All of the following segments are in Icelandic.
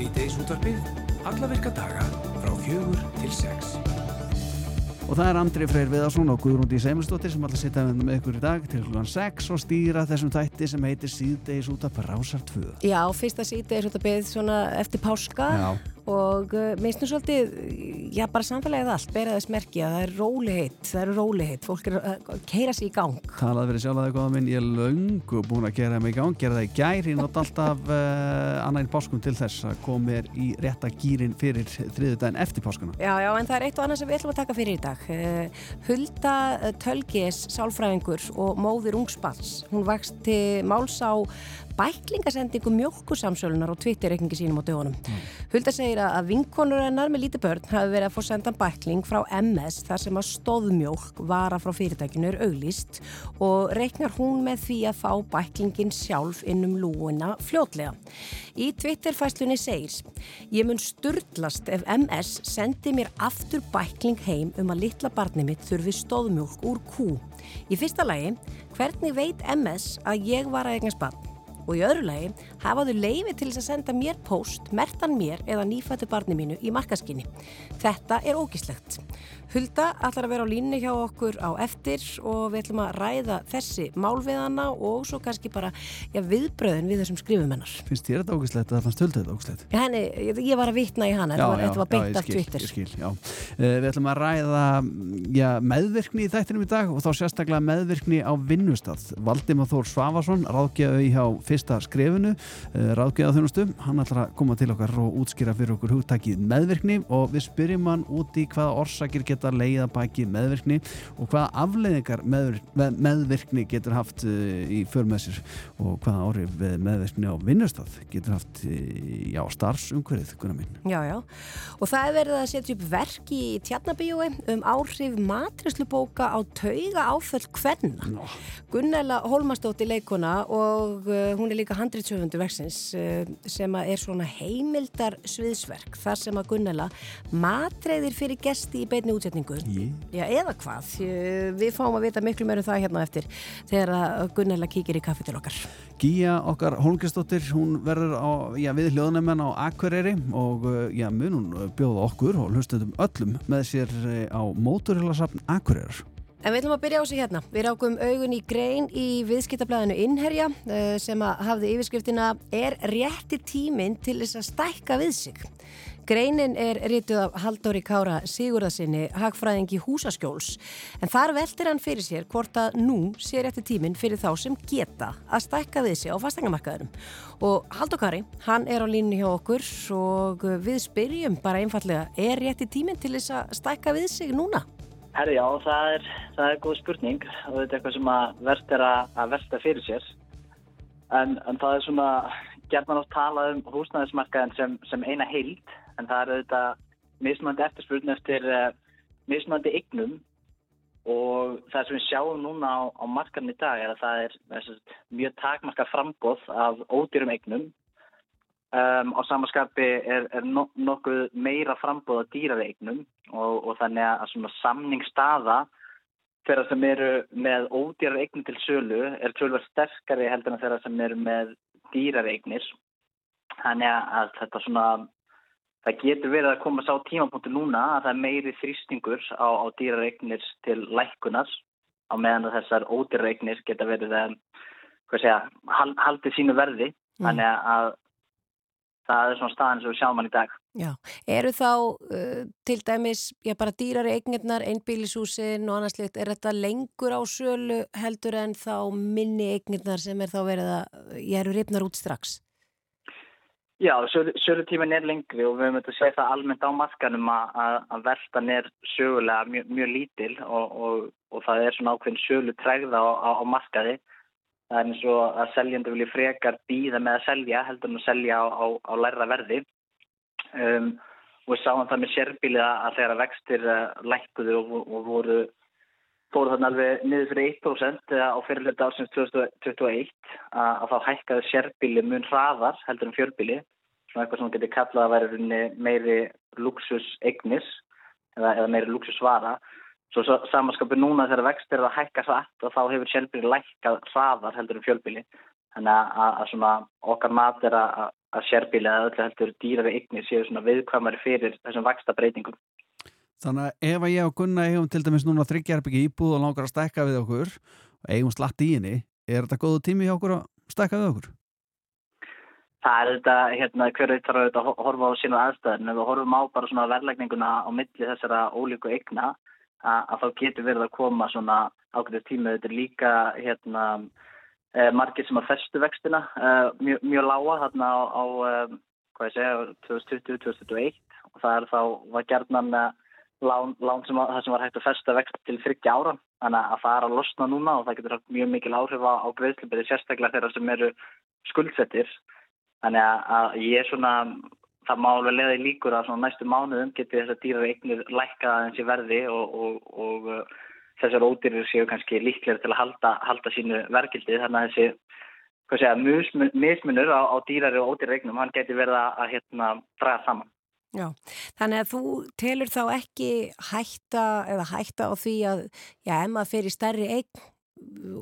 Sýteis útvarpið, alla virka daga frá fjögur til sex. Og það er Andri Freyr Viðarsson og Guðrúndi Seimilsdóttir sem alltaf sitta með ykkur í dag til hlugan 6 og stýra þessum tætti sem heitir Síðdeis út af Rásar 2. Já, fyrsta síðdeis út af byggð svona eftir páska Já. og uh, minnst nú svolítið, já bara samfélagið allt, bera þess merki að það er róli heitt, það eru róli heitt, fólk er að keira sér í gang. Talað verið sjálf að góða minn, ég er löngu búin að gera mig í gang, gera það í gær, ég nótt alltaf uh, annað í páskum til þess að koma mér í rétta gýrin fyrir þriðudaginn eftir páskuna. Já, já, en það er eitt og annað sem við ætlum að taka fyrir í dag. Uh, Hulda Tölgis, sálfræðingur og móðir ungspanns, hún vakst til máls á bæklingasendingu mjölkursamsölunar og Twitter-reikningi sínum á dögunum. Hulda segir að vinkonur hennar með lítið börn hafi verið að fá sendan bækling frá MS þar sem að stóðmjölk vara frá fyrirtækinu er auglýst og reiknar hún með því að fá bæklingin sjálf innum lúuna fljótlega. Í Twitter-fæslunni segir Ég mun sturglast ef MS sendi mér aftur bækling heim um að litla barni mitt þurfi stóðmjölk úr kú. Í fyrsta lagi, hvernig veit MS að ég var að eignast barn? Og í öðru lagi hafaðu leifi til þess að senda mér post, mertan mér eða nýfættu barni mínu í markaskinni. Þetta er ógislegt. Hulda ætlar að vera á línu hjá okkur á eftir og við ætlum að ræða þessi málviðana og svo kannski bara já, viðbröðin við þessum skrifumennar. Finnst þér þetta ógislegt eða fannst Hulda þetta ógislegt? Já, henni, ég, ég var að vitna í hana, þetta var, þetta var beint já, af ég Twitter. Ég skil, já. Uh, við ætlum að ræða já, meðvirkni í þættinum í dag og þá sérstaklega meðvirkni á vinnustad. Valdimar Þór Svavarsson, ráðgjafi hjá fyrsta skrefinu, uh, ráðgjafa þjónustu, geta leiða baki meðvirkni og hvaða afleiðingar meðvirk, með, meðvirkni getur haft uh, í för með sér og hvaða áhrif eh, meðvirkni á vinnustad getur haft uh, já, starfsumhverfið, gunnar minn. Já, já. Og það er verið að setja upp verk í tjarnabíói um áhrif matrislubóka á tauga áföll kvenna. Nó. Gunnela Holmastótti leikona og hún er líka handritsöfundu verksins sem er svona heimildar sviðsverk þar sem að Gunnela matreiðir fyrir gesti í beinni útsetningu. Já, eða hvað. Uh, Við fáum að vita miklu meira um það hérna eftir þegar að Gunnela kíkir í kaffi til okkar. Gíja okkar Holmgristóttir, hún verður á, já, við hljóðnæmen á Akureyri og uh, já, mun hún uh, bjóða okkur og hlustundum öllum með sér á móturhjólasafn Akureyrar. En við ætlum að byrja á sig hérna. Við rákum augun í grein í viðskiptablaðinu Innherja eh, sem hafði yfirskriftina Er rétti tíminn til þess að stækka við sig? Greinin er rituð af Halldóri Kára Sigurðarsinni, hagfræðingi húsaskjóls. En þar veltir hann fyrir sér hvort að nú sé rétti tíminn fyrir þá sem geta að stækka við sig á fastengamarkaðurum. Og Halldór Kári, hann er á línu hjá okkur og við spyrjum bara einfallega, er rétti tíminn til þess að stækka við sig núna? Herri, já, það er, það er góð spurning og þetta er eitthvað sem að verðt er að, velta fyrir sér. En, en það er svona, gerðan átt talað um húsnæðismarkaðin sem, sem eina heild, en það er auðvitað mismandi eftirspurn eftir uh, mismandi eignum. Og það sem við sjáum núna á, á markaðin í dag er að það er sagt, mjög takmarka frambóð af ódýrum eignum. Um, á samaskapi er, er no, nokkuð meira frambóð á dýrari eignum. Og, og þannig að svona samningsstaða þeirra sem eru með ódýrar eignir til sölu er tölver sterkari heldur en þeirra sem eru með dýrar eignir. Þannig að þetta svona það getur verið að koma sá tímapunktu núna að það er meiri þrýstingur á, á dýrar eignir til lækunar á meðan að þessar ódýrar eignir geta verið að segja, hal, haldið sínu verði Mm. þannig að það er svona staðan sem við sjáum hann í dag Já, eru þá uh, til dæmis, já bara dýrari eignirnar, einbílishúsin og annars likt, er þetta lengur á sölu heldur en þá minni eignirnar sem er þá verið að, ég eru ripnar út strax? Já, sölu, sölutíman er lengri og við höfum þetta að segja það almennt á markanum að, að, veltan er sögulega mjög, mjög lítil og, og, og það er svona ákveðin sölu tregða á, á, á markaði. Það er eins og að seljendur vilja frekar býða með að selja heldur en að selja á, á, lærra verði. Um, og við sáum það með sérbíli að þegar að vextir uh, lækkuðu og, og voru fóru þarna alveg niður fyrir 1% á fyrirleita ásins 2021 að, þá hækkaði sérbíli mun hraðar heldur en fjörbíli svona eitthvað sem getur kallað að vera meiri luxus eignis eða, eða meiri luxus vara svo, svo samanskapið núna þegar vextir er að hækka satt og þá hefur sérbíli lækkað hraðar heldur en fjörbíli þannig að, að, að svona okkar mat er að að sérbíli eða öllu heldur dýrari eignir séu svona viðkvæmari fyrir þessum vaksta breytingum. Þannig að ef að ég og Gunna eigum til dæmis núna þryggjarbyggja íbúð og langar að stækka við okkur og eigum slatt í henni, er þetta góðu tími hjá okkur að stækka við okkur? Það er þetta, hérna, hver veit þarf að horfa á sínu aðstæðin. Ef við horfum á bara svona verðlegninguna á milli þessara ólíku eigna, að, að þá getur verið að koma svona ákveðið tími. Þetta er líka, hérna, eh, margir sem að festu vextina eh, mjög, mjög lága þarna á, á eh, hvað ég segja, 2020-2021 og það er þá, var gerðnan lán, lán sem, að, sem var hægt að festa vext til 30 ára. Þannig að það er að losna núna og það getur haft mjög mikil áhrif á, á greiðsluberi sérstaklega þeirra sem eru skuldsettir. Þannig að, að ég er svona það má alveg leiða í líkur að næstu mánuðum getur þess að dýrar eignir lækka eins í verði og, og, og þessar ódýrir séu kannski líklega til að halda, halda sínu verkildi þannig að þessi segja, mismunur á, á dýrari og ódýrar eignum hann getur verið að hérna, draga saman Já, þannig að þú telur þá ekki hætta eða hætta á því að já, ef maður fer í stærri eign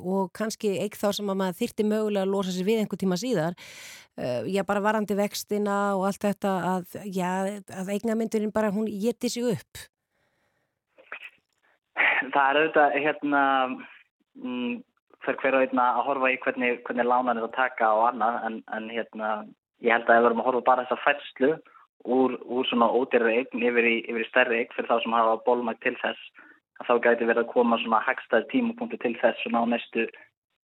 og kannski eign þá sem að maður þyrti mögulega að losa sér við einhver tíma síðar uh, já, bara varandi vextina og allt þetta að, já, að eignamyndurinn bara hún geti sig upp. Það er auðvitað hérna mm, fyrir hverju einna að horfa í hvernig, hvernig lánan er að taka og annað en, en hérna ég held að ef við erum að horfa bara þessa færslu úr, úr svona ódýrri eign yfir í, yfir í stærri eign fyrir þá sem hafa bólmægt til þess að þá gæti verið að koma svona hagstæð tímupunktu til þess svona á næstu,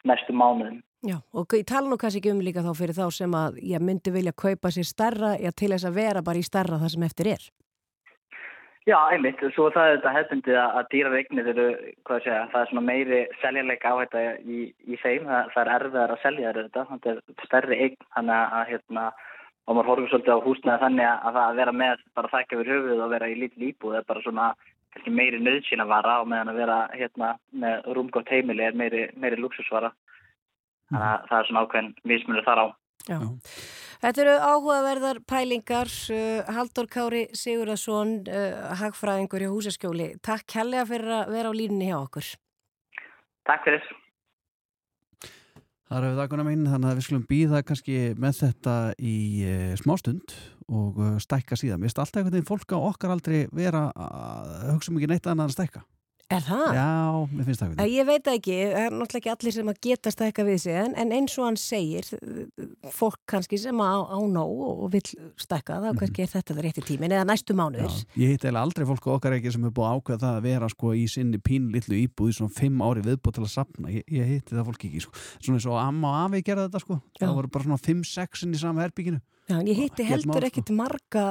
næstu mánuðin. Já, og ég tala nú kannski ekki um líka þá fyrir þá sem að ég myndi vilja kaupa sér starra já, til þess að vera bara í starra það sem eftir er. Já, einmitt, svo það er þetta hefðbundið að dýrar eignir eru, hvað sé ég, það er svona meiri seljanleika áhætta í, í þeim, það, það er erfiðar að selja þetta, þetta er stærri eign, þannig að hérna og maður horfum svolítið á húsnaði þannig að það að vera með bara þakka fyrir höfuð og vera í lítið íbúð er bara svona kannski meiri nöðsýn að vara og meðan að vera hérna með rúmgótt heimili er meiri, meiri luxusvara þannig að það er svona ákveðin mismunir þar á. Já. Þetta eru áhugaverðar pælingar uh, Haldur Kári Sigurðarsson uh, hagfræðingur í húsaskjóli. Takk helga fyrir að vera á línunni hjá okkur. Takk fyrir Það er við daguna mín, þannig að við skulum býða kannski með þetta í e, smástund og uh, stækka síðan. Mér finnst alltaf einhvern veginn fólk á okkar aldrei vera að hugsa mikið neitt annað að stækka. Er það? Já, mér finnst það ekki. Ég veit ekki, það er náttúrulega ekki allir sem að geta stækka við sig, en, en eins og hann segir, fólk kannski sem á, á nóg og vil stækka, þá mhm. kannski er þetta það rétti tímin eða næstu mánuður. Já, ég hitt eða aldrei fólk okkar ekki sem er búið ákveð það að vera sko í sinni pínlillu íbúð í svona fimm ári viðbúið til að sapna. Ég, ég hitti það fólk ekki, sko. Svona eins og Amma og Afi gerði þetta, sko. Já. Það voru bara svona fimm í. Já, ég hitti heldur ekkit marga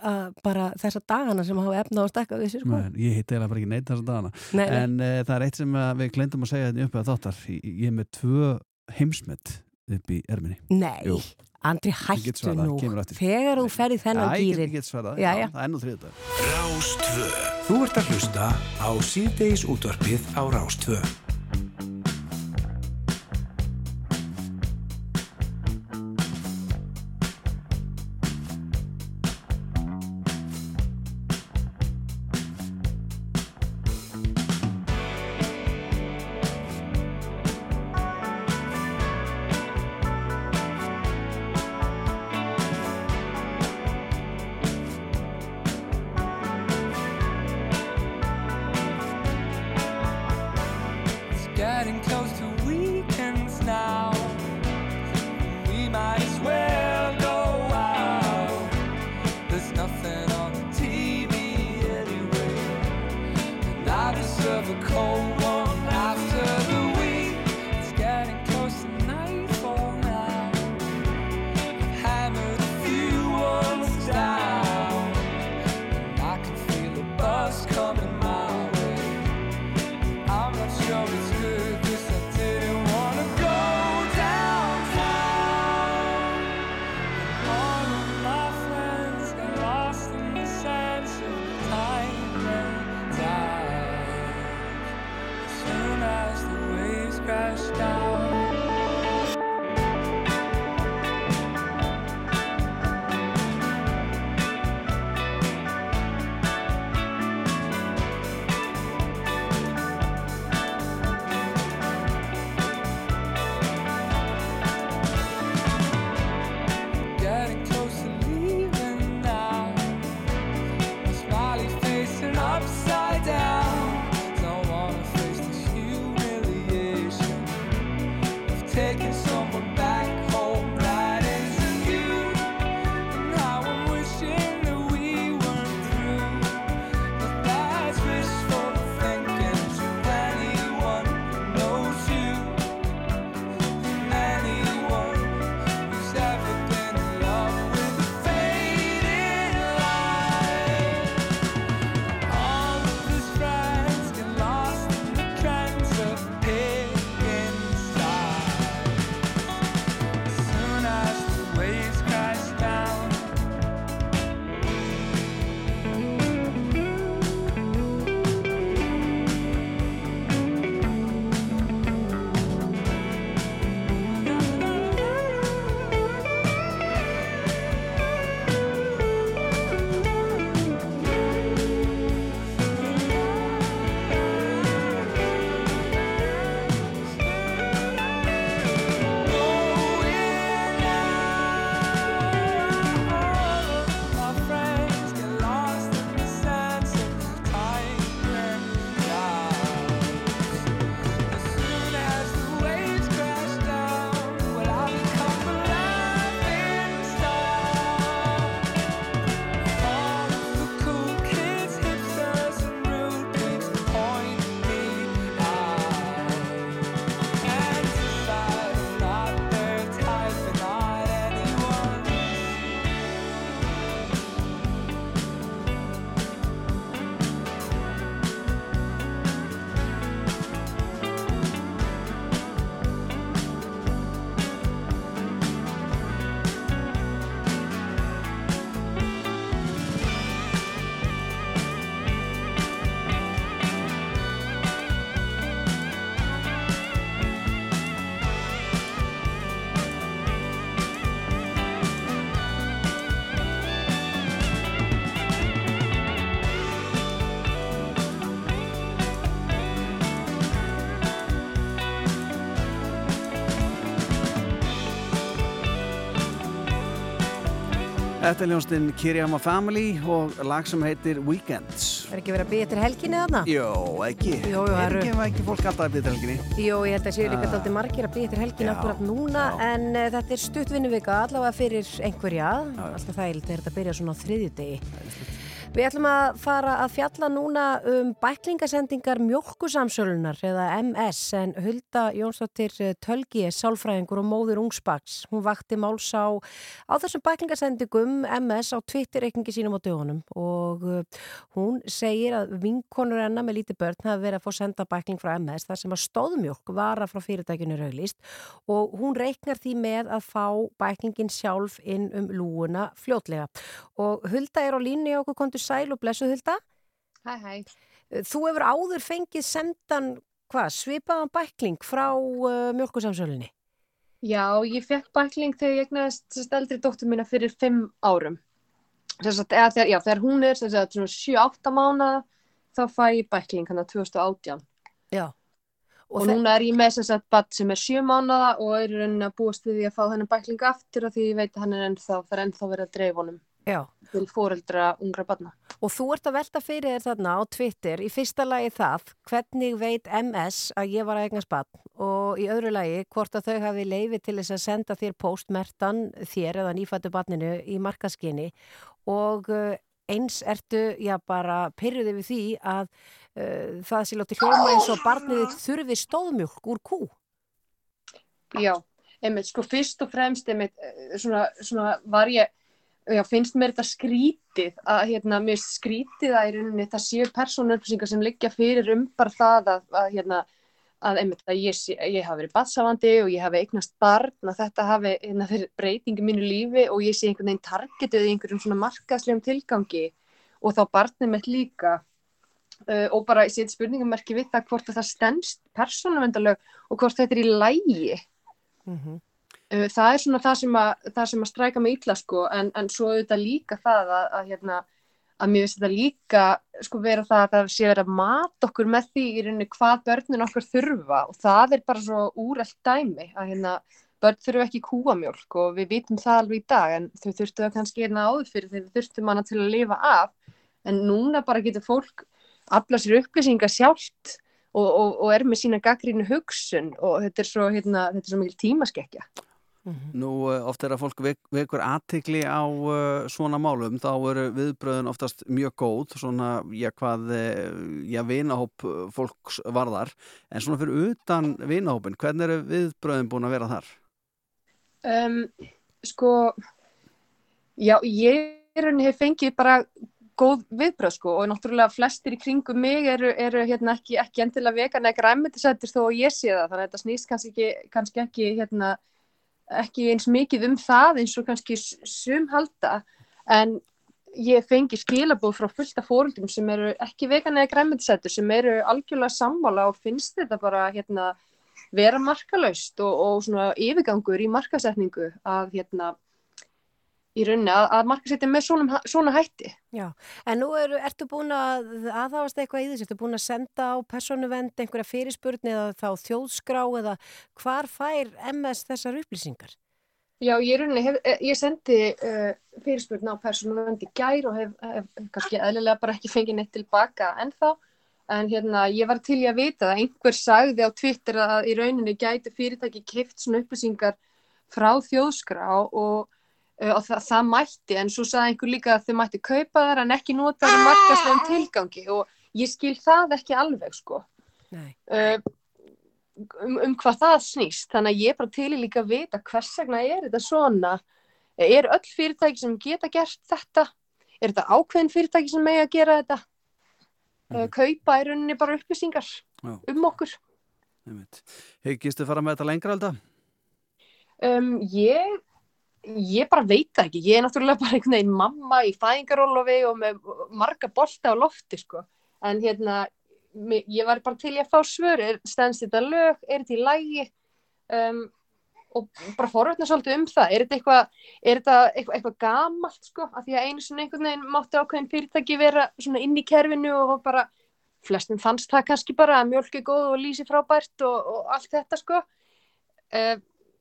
að bara þessa dagana sem hafa efna á við sér sko. Nei, ég hitti eða bara ekki neitt þessa dagana. Nei, en uh, það er eitt sem við glendum að segja þetta hérna uppi að þáttar. Ég er með tvö heimsmet upp í erminni. Nei, Jú. Andri hættu nú. þegar þú ferði þennan gýrin Ég get svarað, já, já, það er nú þriðdag Rástvö Þú ert að hlusta á síðdeis útvarpið á Rástvö Þetta er ljónstinn Kirjama Family og lag sem heitir Weekends. Er ekki verið að byggja til helginni þarna? Jó, ekki. Jú, jú, er ekki, ekki fólk alltaf að byggja til helginni. Jú, ég held að séu líka Ah. daldi margir að byggja til helginni akkurat núna já. en uh, þetta er stutt vinnuvika allavega fyrir einhverja Já, já. alltaf þægild er þetta að byrja svona á þriðjudegi Við ætlum að fara að fjalla núna um bæklingasendingar mjölkusamsölunar eða MS en Hulda Jónsdóttir eh, Tölgi sálfræðingur og móður ungsbaks. Hún vakti máls á, á þessum bæklingasendingum MS á Twitter-reikningi sínum á dögunum og uh, hún segir að vinkonur hennar með lítið börn hafi verið að fá senda bækling frá MS þar sem að stóðmjölk vara frá fyrirtækinu rauglist og hún reiknar því með að fá bæklingin sjálf inn um lúuna fljótlega. Og Hulda er á línu í okkur kontur sæl og blessu Hulda. Hæ, hæ. Þú hefur áður fengið sendan, hvað, svipaðan bækling frá uh, mjölkusamsölinni? Já, ég fekk bækling þegar ég egnaðist eldri dóttur mína fyrir fimm árum. Eða, þegar, já, þegar hún er sérst, 7-8 mánuða þá fæ ég bækling hann að 2018. Já. Og, þe- núna er ég með sérst, badd sem er 7 mánuða og er í rauninni að búast við því að fá henni bækling aftur og því ég veit að hann er ennþá, það er ennþá verið að dreif honum Já. til fóreldra ungra badna. Og þú ert að velta fyrir þér þarna á Twitter í fyrsta lagi það, hvernig veit MS að ég var að eignast bann og í öðru lagi hvort að þau hafi leiði til þess að senda þér postmertan þér eða nýfættu banninu í markaskinni og uh, eins ertu, já bara pyrruði við því að uh, það sé láti hljóma eins og barnið þurfi stóðmjölk úr kú. Já, einmitt, sko fyrst og fremst einmitt, eh, svona, svona var ég já, finnst mér þetta skrítið að hérna, mér skrítið að rauninni það séu persónuupplýsingar sem liggja fyrir um bara það að, að hérna að einmitt að ég, ég hafi verið batsafandi og ég hafi eignast barn að þetta hafi hérna, breytingi mínu lífi og ég sé einhvern veginn targetuð í einhverjum svona markaðslegum tilgangi og þá barnið mitt líka uh, og bara set spurningamerki við það hvort að það stendst persónuvendalög og hvort þetta er í lægi Mm -hmm. Uh, það er svona það sem að, það sem að stræka mig illa sko en, en svo auðvitað líka það að, að, hérna, að mér finnst þetta líka sko vera það að það sé verið að mata okkur með því í rauninni hvað börnin okkur þurfa. Og það er bara svo úrelt dæmi að hérna börn þurfa ekki kúamjólk og við vitum það alveg í dag en þau þurftu það kannski hérna áður fyrir þegar við þurftum hana til að lifa af. En núna bara getur fólk afla sér upplýsingar sjálft og, og, og er með sína gaggrínu hugsun og þetta er svo, hérna, svo mikil tímaskekkja Nú uh, oft er að fólk vek, vekur aðtikli á uh, svona málum, þá eru viðbröðun oftast mjög góð, svona, já hvað, eh, já vinahóp fólks varðar, en svona fyrir utan vinahópin, hvernig eru viðbröðun búin að vera þar? Um, sko, já, ég í rauninni hef fengið bara góð viðbröð sko og náttúrulega flestir í kringum mig eru, eru hérna ekki, ekki endilega vegan eða græmitisættir þó ég sé það þannig að þetta snýst kannski ekki, kannski ekki hérna ekki eins mikið um það eins og kannski s- sum halda. En ég fengi skilabóð frá fullta fóröldum sem eru ekki vegan eða græmitisættir sem eru algjörlega sammála og finnst þetta bara hérna vera markalaust og, og svona yfirgangur í markasetningu að hérna í rauninni að, að markasetja með svona, svona hætti. Já, en nú eru, ertu búin að aðháast eitthvað í þessu, ertu búin að senda á persónuvend einhverja fyrirspurni eða þá þjóðskrá eða hvar fær MS þessar upplýsingar? Já, ég, rauninni hef, eh, ég sendi uh, fyrirspurn á persónuvernd í gær og hef, hef kannski eðlilega bara ekki fengið neitt tilbaka ennþá en hérna ég var til í að vita að einhver sagði á Twitter að í rauninni gæti fyrirtæki kipt svona upplýsingar frá þjóðskrá og, og það, það mætti en svo sagði einhver líka að þau mætti kaupa þar en ekki nota það í markaslegum tilgangi. Og ég skil það ekki alveg sko. Nei. uh, um, um hvað það snýst. Þannig að ég er bara til í líka að vita hvers vegna er þetta svona. Er öll fyrirtæki sem geta gert þetta? Er þetta ákveðin fyrirtæki sem megi að gera þetta? Mm. kaupa í rauninni bara upplýsingar Já. um okkur. Heggistu fara með þetta lengra alltaf? um, ég ég bara veit það ekki. Ég er náttúrulega bara einhvern veginn mamma í fæðingarólofi og með marga bolta á lofti sko. En hérna ég var bara til í að fá svör stendst þetta lög, er þetta í lægi um, og bara forvöldna svolítið um það. Er þetta eitthvað er þetta eitthvað, eitthvað gamalt sko? Af því að einu svona einhvern veginn mátti ákveðin fyrirtæki vera svona inn í kerfinu og bara flestum fannst það kannski bara að mjölk er góð og lýsi frábært og, og allt þetta sko. Uh,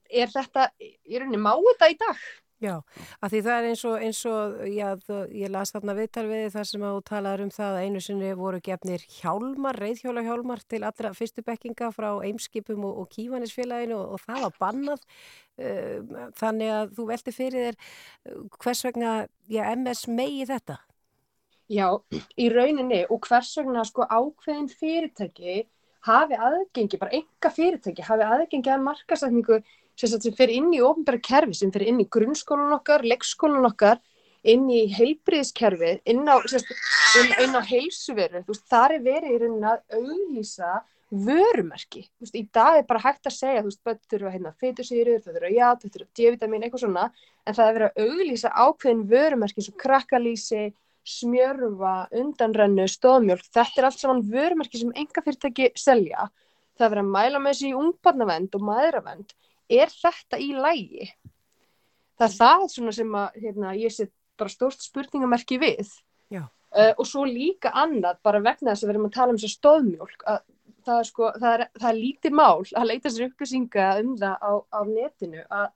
er þetta, ég rauninni má þetta í dag Já, af því það er eins og, eins og já, það, ég las þarna viðtal við þar sem að þú talaður um það að einu sinni voru gefnir hjálmar, reyðhjóla hjálmar til allra fyrstu bekkinga frá Eimskipum og, og Kívanisfélaginu og, og það var bannað uh, þannig að þú velti fyrir þér uh, hvers vegna já, MS megi þetta? Já, í rauninni og hvers vegna sko ákveðin fyrirtæki hafi aðgengi, bara enga fyrirtæki hafi aðgengi að markasætningu sem fyrir inn í ofnbæra kerfi, sem fyrir inn í grunnskólan okkar, leikskólan okkar, inn í heilbriðskerfið, inn á, á heilsuveru, þar er verið í rauninni að auðlýsa vörumerki. Veist, í dag er bara hægt að segja, þú veist, börn þurfa hérna fytusýrur, þau þurfa ját, þau þurfa D-vitamin, eitthvað svona, en það er verið að auðlýsa ákveðin vörumerki og krakkalýsi, smjörfa, undanrennu, stóðmjölk, þetta er allt saman vörumerki sem enga fyrirtæki selja. Það er verið að mæla með þessi í ungbarnavend og maðuravend er þetta í lægi? Það er það sem að, hérna, ég set bara stórst spurningamerki við uh, og svo líka annað bara vegna þess að við erum að tala um þessu stóðmjólk að það er, sko, það er, það er lítið mál að leita sér upplýsinga um það á, á netinu að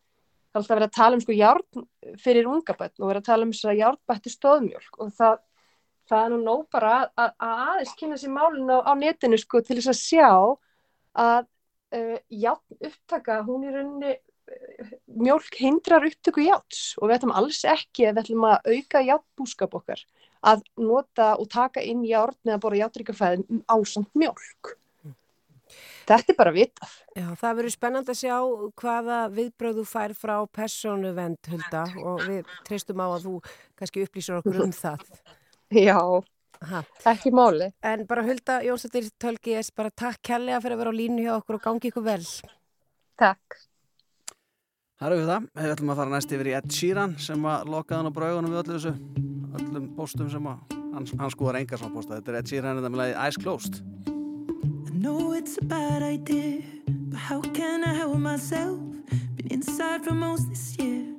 það er alltaf verið að tala um sko hjárn fyrir ungabötn og verið að tala um þess að hjárnbættu stóðmjólk og það, það er nú nóg bara að, að, að aðeins kynna sér málinu á, á netinu sko til þess að sjá að uh, játn upptaka, hún er rauninni uh, mjölk hindrar upptöku játs og við ætlum alls ekki að við ætlum að auka játbúskap okkar að nota og taka inn járn eða bora játríkafæðin ásand mjölk. Þetta er bara vitað. Já, það verður spennand að sjá hvaða viðbröðu fær frá persónuvend hulda og við treystum á að þú kannski upplýsur okkur um það. Já, Aha. ekki máli. En bara Hulda Jónsdóttir Tölki ég bara takk kærlega fyrir að vera á línu hjá okkur og gangi ykkur vel. Takk. Það eru við það, við ætlum að fara næst yfir í Ed Sheeran sem að lokaði hann á braugunum við öllu þessu. Öllum postum sem að hann, hann skoðar engar svona posta, þetta er Ed Sheeran þetta með lagi Eyes Closed. I know it's a bad idea but how can I help myself? Been inside for most this year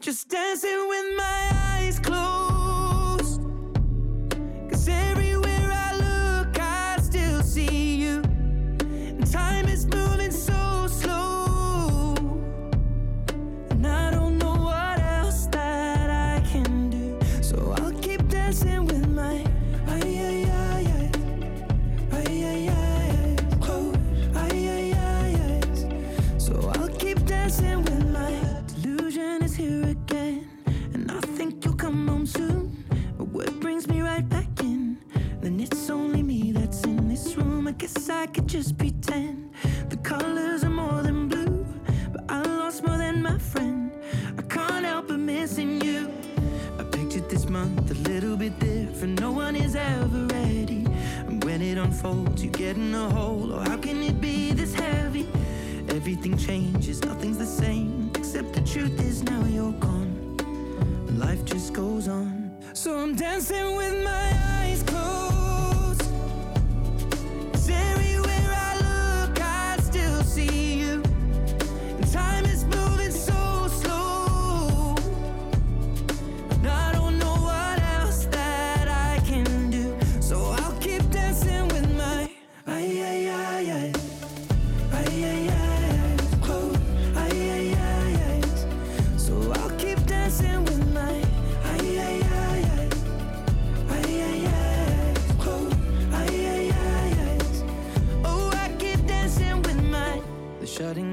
Just dancing with my eyes closed. It's only me that's in this room. I guess I could just pretend the colors are more than blue. But I lost more than my friend. I can't help but missing you. I pictured this month a little bit different. No one is ever ready. And when it unfolds, you get in a hole. Oh, how can it be this heavy? Everything changes, nothing's the same. Except the truth is now you're gone. And life just goes on. So I'm dancing with my eyes closed.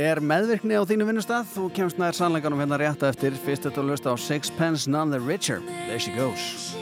Er meðvirkni á þínu vinnustað? Þú kemst nær sannleikanum hérna rétt eftir. Fyrst þetta að lusta á Sixpence None the Richer. There she goes.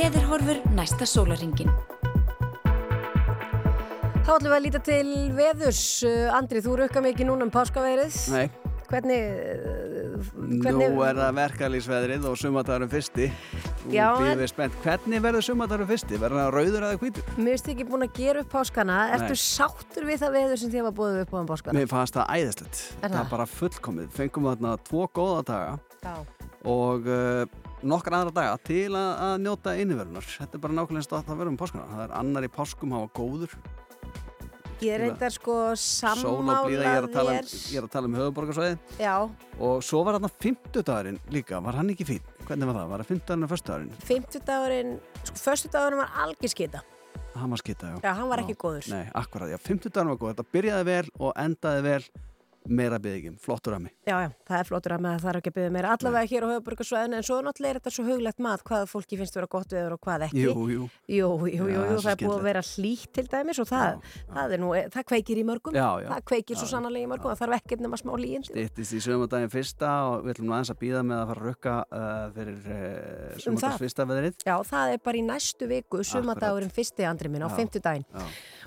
Veðurhorfur næsta sólaringin. Þá ætlum við að líta til veðurs. Uh, Andri, þú rukka mikið núna um páskaveirið. Nei, Hvernig, uh, hvernig nú er það verkalýsveðrið og sumatarum fyrsti. Já, býðum en- við spennt. Hvernig verður sumatarum fyrsti? Verður það rauður eða hvítur? Mér erst ekki búin að gera upp páskana. Ertu Nei. sáttur við það veður sem þið var búið upp á um páskana? Mér fannst það æðislegt. Er það það? er bara fullkomið. Fengum þarna tvo góða daga Já. og uh, nokkra aðra daga til að, að njóta inniverunar. Þetta er bara nákvæmlega og það verður um páskana. Það er annar í páskum hafa góður. Ég reyndar sko Sól og sammála blíða, ég er að tala um, að um höfuborgarsvæði Já, og svo var þarna fimmtudagurinn líka, var hann ekki fín? Hvernig var það? Var það fimmtudagurinn og föstudagurinn? fimmtudagurinn, sko, föstudagurinn var algjör skita. Hann var skita, já. Já, hann var ekki góður. Nei, akkurat, já, fimmtudagurinn var góð. Þetta byrjaði vel og endaði vel meira byggjum, flottur að mig. Já, já, það er flottur að með að það er ekki að byggja meira allavega hér á höfuborgarsvæðinu en svo náttúrulega er þetta svo huglegt mat hvað fólki finnst vera gott viður og hvað ekki. Jú, jú, Jú, jú, jú, Já, það er það búið að vera hlýtt til dæmis og það, það er nú, það kveikir í mörgum, Já, já. það kveikir svo Já, sannarlega í mörgum, það þarf ekkert nema smá líin. Stýttist í sömundaginn fyrsta og við ætlum nú aðeins að býða með að fara að rukka uh, fyrir uh, Um sömundags það. fyrsta veðrið. Já, það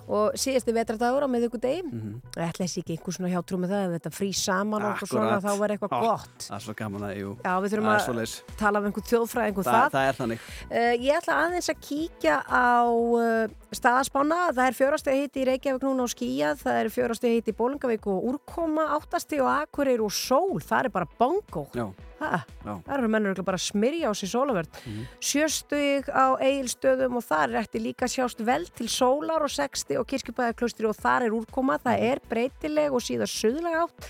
og síðasti vetradagur á miðvikudegi, mm. -hmm. ætla þessi ekki einhver svona hjátrú með það, ef þetta frý saman og eitthvað svona, þá var eitthvað Já. gott. Það er svo gaman að, jú, Já, við þurfum er að svoleiðis. tala um einhvern þjóðfræðing um Það, það. það er þannig. Uh, ég ætla aðeins að kíkja á uh, staðaspána. Það er fjórastegi hitti í Reykjavík núna á skíjað, það er fjórastegi hitti í Bólingavík og úrkoma, áttasti og Akureyri og sól. Það er bara bongo. Já, Ha, já. það eru mennur bara að smyrja á sér sólavörð. Sjöstug á eigilstöðum og þar er eftir líka sjást vel til sólar og sexti og kirkjubæðaklustri og þar er úrkoma. Það er breytileg og síðan söðlega átt.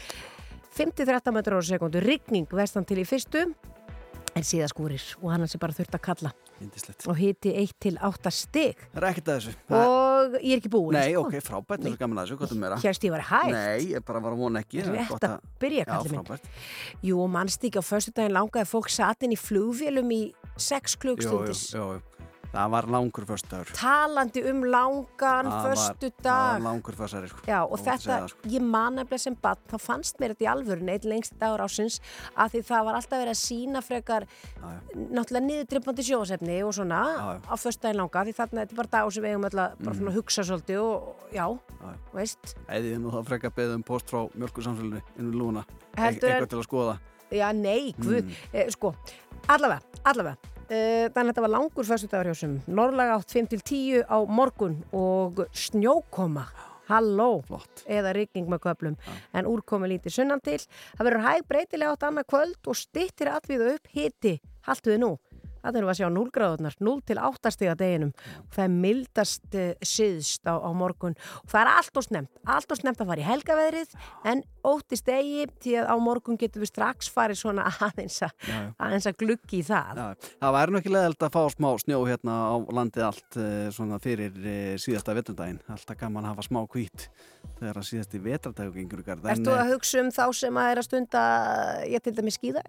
50-30 metrar á sekundu, rigning vestan til í fyrstu en síðan skúrir og hann sé bara þurft að kalla Índislegt. og hiti 1 til 8 stig Það er ekkert að þessu. Það- og ég er ekki búin Nei, sko. ok, frábært, það er gaman að þessu, hvað er meira? Hérst ég var hægt Nei, ég bara var að vona ekki. það er Rétt gott að byrja, Já, kallið minn. frábært. Jú, mannst ekki á föstudaginn langaði fólk satt inn í flugvélum í 6 Jú, jú, klugstundis jú, jú. Það var langur föstudagur. talandi um langan var- föstu Það var dag langur föstudagir, sko. Já, og að þetta, sko. ég man nefnilega sem bann, þá fannst mér þetta í alvörun eitt lengst dagur ásins að því það var alltaf verið að sína frekar náttúrulega niðurdryppandi sjóðsefni og svona Já, já. á föstudaginn langa því þarna þetta er bara dagur sem við eigum öll að bara Mhm. svona hugsa svolítið og já, Já. veist Eði nú þá frekar beðið um post frá mjölkursamsölunni inn við lúna. Heldur en- Eitthvað til að skoða. Já, nei, guð, Mm. eh, sko, allavega, allavega. Þannig að þetta var langur föstudagur hjá sem Norrlaga átt 5-10 á morgun og snjókoma, halló, Flott. eða rigning með köplum, en úrkomi lítið sunnan til. Það verður hæg breytilega átt annað kvöld og stittir allvíðu upp hiti, haltuði nú. Það erum við að sjá 0 gráðunar, 0 til 8 stiga deginum. Það er mildast uh, síðst á, á morgun. Og það er allt og snemt, allt og snemt að fara í helgaveðrið, en óttist degi því að á morgun getum við strax farið svona aðeins að, gluggi í það. Já, það væri nú ekki leðild að fá smá snjó hérna á landið allt eh, svona fyrir eh, síðasta vetrandaginn. Alltaf gaman að hafa smá hvít þegar að síðasti vetradagur gengur í garð. Ertu að hugsa um þá sem að er að stunda, ég til dæmis skýða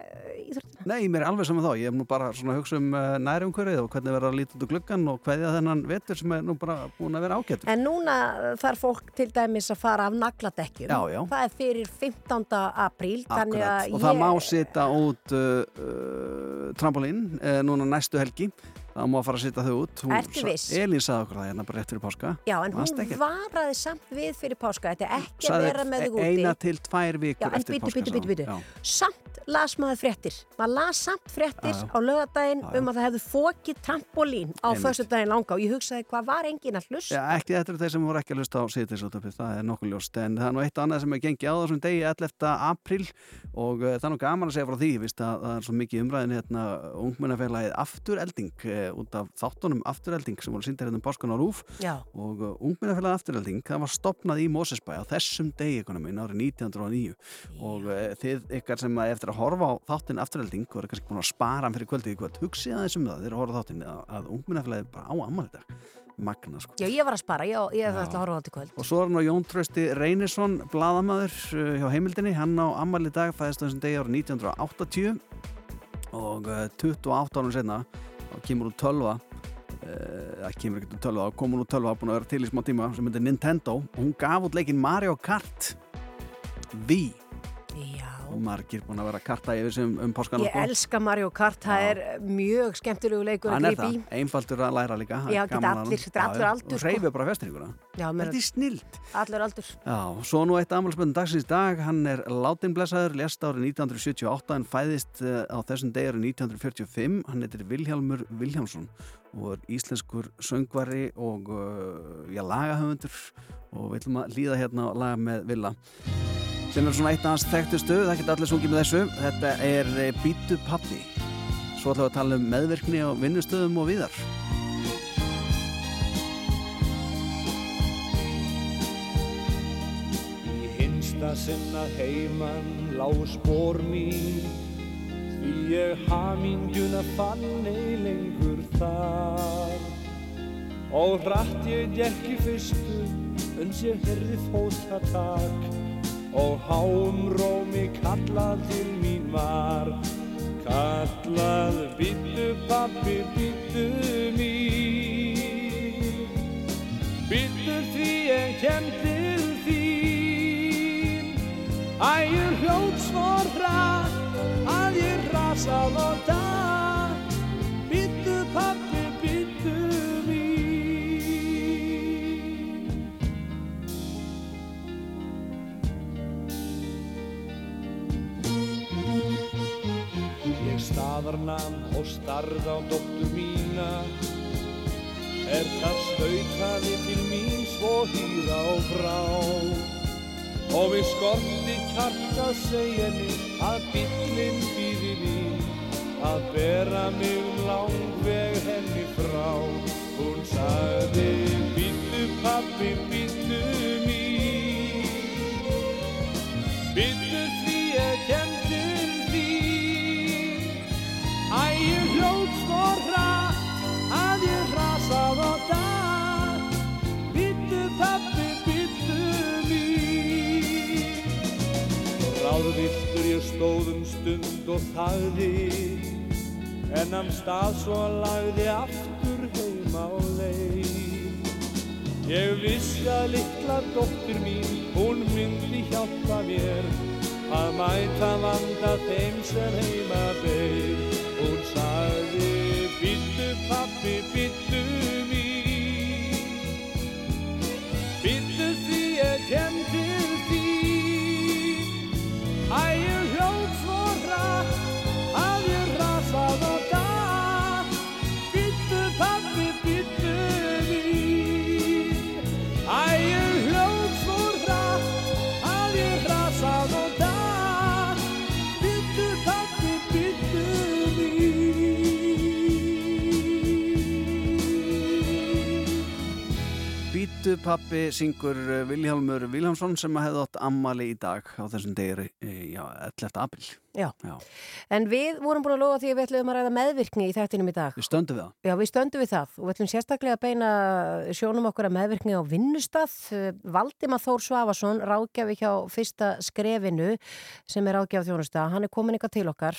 íþróttina? Nei, mér er alveg saman þá. Ég hef nú bara svona að hugsa um uh, nærumhverfið og hvernig verður að líta út úr gluggan og hverja þennan vetur sem er nú bara búin að vera ágættur. En núna þarf fólk til dæmis að fara af nagladekkjum. Já, já. Það er fyrir 15. apríl, Akkurat. Og það ég... má sita út uh, uh, trampolín uh, núna næstu helgi. Það má fara að sita þau út. Ertu viss? Elín sagði okkur það hérna bara rétt fyrir páska. Já, en Manstu hún ekkert? varaði samt við fyrir páska. Þetta er ekki að vera með þig úti. eina til tvær vikur Já, en eftir bítu, páska. bítu, sagði bítu, bítu. Já. Samt las maður fréttir. Maður las samt fréttir Já, já. á lögadaginn Já, já. um að það hefðu fókið trampolín á Einmitt. föstudaginn langa og ég hugsaði hvað var enginn að hlusta. Já, ekki þetta eru þeir sem voru ekki að hlusta á síðdeisútöpið, það er nokkuð ljóst, en það er nú eitt og annað sem er gengið á þessum degi 11. apríl og uh, það er nú gaman að segja frá því, víst að það er svo mikið umræðin hérna ungmennafélagið Afturelding uh, út af þáttunum Afturelding sem voru síndir hérna um páskan á Rúf Já. og uh, ungmennafélagið Afturelding, það var stopnað í Mósesbæ á þessum degi ekonomin árið 1909 og uh, þið ykkar sem að eftir að horfa á þáttin Afturelding og eru kannski búin að spara fyrir kvöldið í kvöld, hugsið aðeins um það, þeir eru að horfa á þáttin að, að ungmennafélagið bara á ammali dag magna sko. Já, ég var að spara, ég, ég ætla að horfa á þetta kvöld. Og svo er hann á Jón Trausti Reynisson, bladamaður uh, hjá heimildinni. Hann á ammali dag fæðist þessum degi árið 1980 og uh, 28 árum senna þá kemur úr tölva uh, ekki kemur ekki úr tölva, þá komur úr tölva búin að vera til í smá tíma sem heitir Nintendo og hún gaf út leikin Mario Kart Wii Já. Og margir búin að vera karta yfir sem um páskana Ég elska Mario Kart, það er mjög skemmtilegu leikur að gripa í. einfaldur að læra líka Já, geta allir, þetta er allur aldur, og sko. reyfið bara mér Þetta er snilt. allur aldur. Já, svo nú eitt amalspöndum dagsins dag, hann er látinblesaður, lest árið 1978 en fæðist uh, á þessum degi árið 1945, hann heitir Vilhjálmur Vilhjálmsson og er íslenskur söngvari og uh, já, lagahöfundur. Og við ætlum að líða hérna á laga með Villa sem er svona eitt af hans þekktustu, það geta allir sungið með þessu, þetta er uh, Bítu Pappi svo ætlum við að tala um meðverkni á vinnustöðum og viðar Í hinsta sinna heiman lá spór mín. Því ég hamingjuna fann ei lengur þar. Og hratt ég gekk í fyrstu uns ég herði fótatak Og háum rómi kallað til mín var. Kallað býttu pappi, býttu mín. Býttu því ég kem til þín. Æ, ég hljóð svo hratt að ég rasað og datt staðarnam og starð á dóttur mína. Er það stautaði til mín svo hýra og frá Og við skorti kjarta segja henni að bíllinn býði mín. Að bera mig um langveg henni frá. Hún sagði bíllu pappi, bíllu Ég stóðum stund og þagði En hann stað svo að lagði aftur heima á leið. Ég vissi að litla dóttir mín Hún myndi hjálpa mér Að mæta vanda þeim sem heima beir Hún sagði Bittu pappi, bittu Bítu pappi syngur uh, Vilhjálmur Vilhjálmsson sem hefði átt ammali í dag á þessum degir, já, 11. april. Já. Já, En við vorum búin að lofa því að við ætlum að ræða meðvirkni í þættinum í dag. við stöndum við það. Já, við stöndum við það og við ætlum sérstaklega að beina sjónum okkur að meðvirkni á vinnustað. Valdimar Þór Svafarsson, ráðgjafi hjá fyrsta skrefinu sem er ráðgjaf þjónusta. Hann er komin eitthvað til okkar,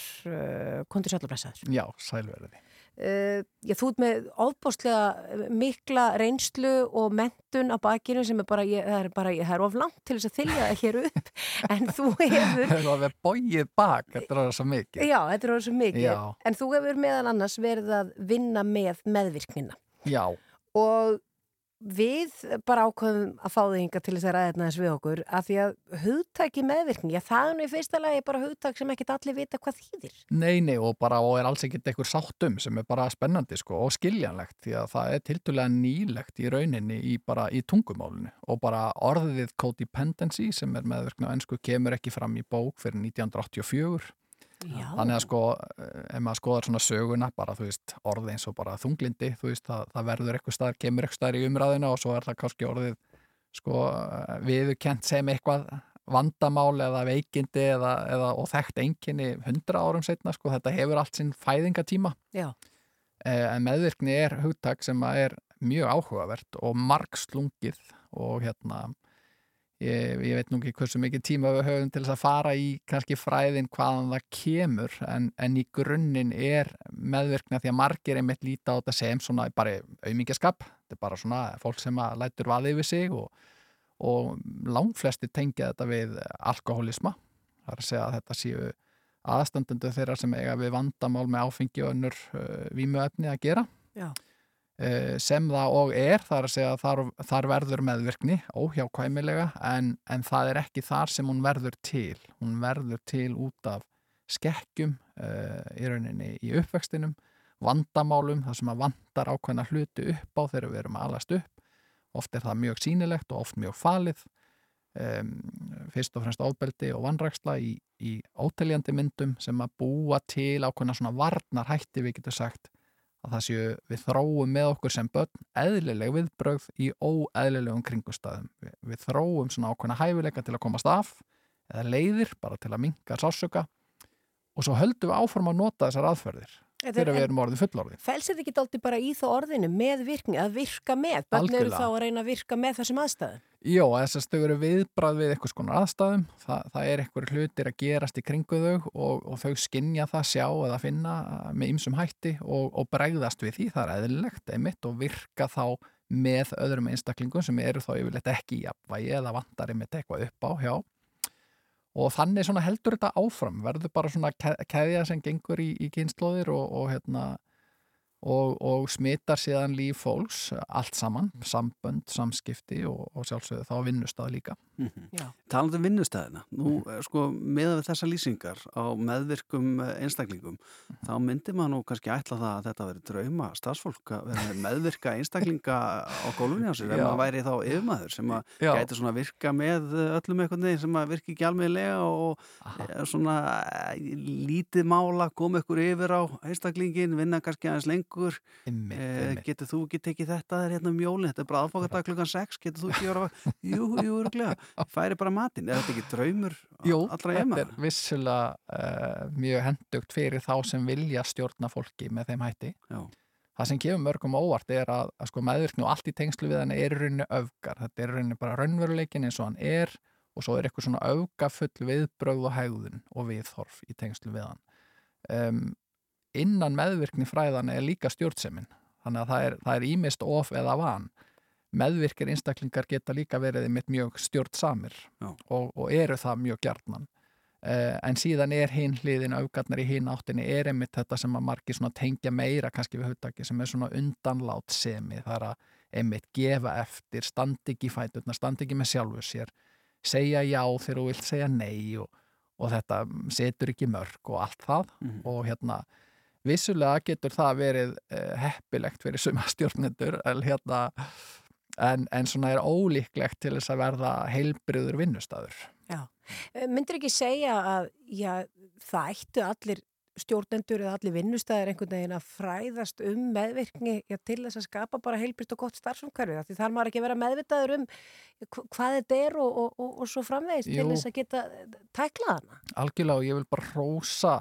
kontur sælubræsaður. Já, sælverði. Uh, já, þú ert með ofbáslega mikla reynslu og mentun á bakinu sem er bara, ég, það er bara, það er of langt til þess að þylja það hér upp en þú hefur Það var bóið bak, þetta er svo mikið. Já, þetta er orðið svo mikið. Já. En þú hefur meðal annars verið að vinna með meðvirknina. Já, Og við bara ákveðum að fá þig hinga til þess að þetta þess við okkur að því að hugtæki meðvirkni, já það er nú í fyrsta lagi bara hugtæk sem ekkit allir vita hvað þýðir. nei, nei, og bara og er alls ekkert einhver sáttum sem er bara spennandi sko og skiljanlegt því að það er tildulega nýlegt í rauninni í bara í tungumálinu og bara orðið codependency sem er meðvirkni á ennsku kemur ekki fram í bók fyrir 1984 Já. Þannig að sko, eh, ef maður skoðar svona söguna, bara þú veist, orðið eins og bara þunglindi, þú veist, það, það verður eitthvað staðar, kemur eitthvað staðar í umræðina og svo er það kannski orðið, sko, viðurkent sem eitthvað vandamál eða veikindi eða, eða og þekkt einkinni hundra árum setna, sko, þetta hefur allt sinn fæðingatíma. Já. Eh, En meðvirkni er hugtak sem er mjög áhugavert og margslungið og hérna, ég, ég veit nú ekki hversu mikið tíma við höfum til þess að fara í kannski fræðin hvaðan það kemur en, en í grunninn er meðvirkna því að margir einmitt líta á þetta sem svona bara auðmingjaskap, þetta er bara svona fólk sem að lætur vaði yfir sig og, og langflesti tengja þetta við alkoholisma það er að segja að þetta séu aðstandundu þeirra sem eiga við vandamál með áfengi og önnur uh, vímuefni að gera. Já. Uh, sem það og er, að þar, þar verður meðvirkni, óhjákvæmilega en, en það er ekki þar sem hún verður til, hún verður til út af skekkjum uh, í rauninni í uppvextinum vandamálum, það sem að vandar ákveðna hluti upp á þegar við erum að alast upp. Oft er það mjög sýnilegt og oft mjög falið. Um, fyrst og fremst ofbeldi og vannræksla í, í óteljandi myndum sem að búa til ákveðna svona varnarhætti við getum sagt að það séu við þróum með okkur sem börn eðlileg viðbrögð í óeðlilegum kringustæðum. Við, við þróum svona ákveðna hæfileika til að komast af eða leiðir bara til að minka sásuka og svo höldum við áforma að nota þessar aðferðir þegar er- við erum orðið fullorðin. Felsið ekki dálítið bara í þá orðinu með virkni, að virka með. Bönn eru þá að reyna að virka með þessum aðstæðum. Jó, þess að þau eru viðbrað við eitthvað skonar aðstæðum, Þa, það er eitthvað hlutir að gerast í kringu þau og, og þau skinja það, sjá eða finna uh, með ymsum hætti og, og bregðast við því, það er eðlilegt einmitt og virka þá með öðrum einstaklingum sem eru þá yfirleitt ekki í jafnvægi eða vantar einmitt eitthvað upp á hjá og þannig heldur þetta áfram, verður bara svona ke- keðja sem gengur í, í kynnslóðir og, og hérna og, og smittar síðan líf fólks allt saman, sambönd, samskipti og, og sjálfsögðu þá vinnustað líka. Já. Talandi um vinnustæðina, nú eh, sko með við þessa lýsingar á meðvirkum eh, einstaklingum, þá myndir maður nú kannski ætla það að þetta veri drauma starfsfólk að vera með meðvirka einstaklinga á gólunni á sér, en maður væri þá yfirmaður sem að gæti svona virka með eh, öllum einhvern veginn sem að virki ekki almeðlega og Aha. svona lítið mála koma ykkur yfir á einstaklingin, vinna kannski aðeins lengur Einmitt, eh, einmitt. getur þú ekki tekið þetta þér hérna um jólin, þetta er bara aðfokadag klukkan 6 getur þú ekki vera, jú, jú, öruglega færi bara matinn, er þetta ekki draumur Jú, þetta er vissulega uh, mjög hendugt fyrir þá sem vilja stjórna fólki með þeim hætti. Já. Það sem kemur mörgum óvart er að, að sko meðvirkni og allt í tengslu við hann er í rauninni öfgar. Þetta er í rauninni bara raunveruleikin eins og hann er og svo er eitthvað svona öfgafull viðbrögð og hegðun og viðhorf í tengslu við hann. Um, innan meðvirkni fræðan er líka stjórnsemin. Þannig að það er, ímist of eða van. meðvirkir einstaklingar geta líka verið mitt mjög stjórn samir Já. og, og eru það mjög gjarnan Uh, en síðan er hinn hliðin aukarnar í hinn áttinni er einmitt þetta sem að svona tengja meira kannski við hugtaki sem er svona undanlát semi það er að einmitt gefa eftir standi ekki í fæturna, standi ekki með sjálfu sér segja já þegar þú vilt segja nei og, og þetta setur ekki mörg og allt það Mhm. og hérna vissulega getur það verið uh, heppilegt fyrir suma stjórnendur en hérna en, en svona er ólíklegt til þess að verða heilbriður vinnustadur Myndir ekki segja að já, það ættu allir stjórnendur eða allir vinnustæðir einhvern veginn að fræðast um meðvirkni já, til þess að skapa bara heilbrist og gott starfsumhverfi? Því þarf maður ekki að vera meðvitaður um hva- hvað þetta er og, og, og, og svo framvegist til þess að geta tæklað hana. algjörlega og ég vil bara rósa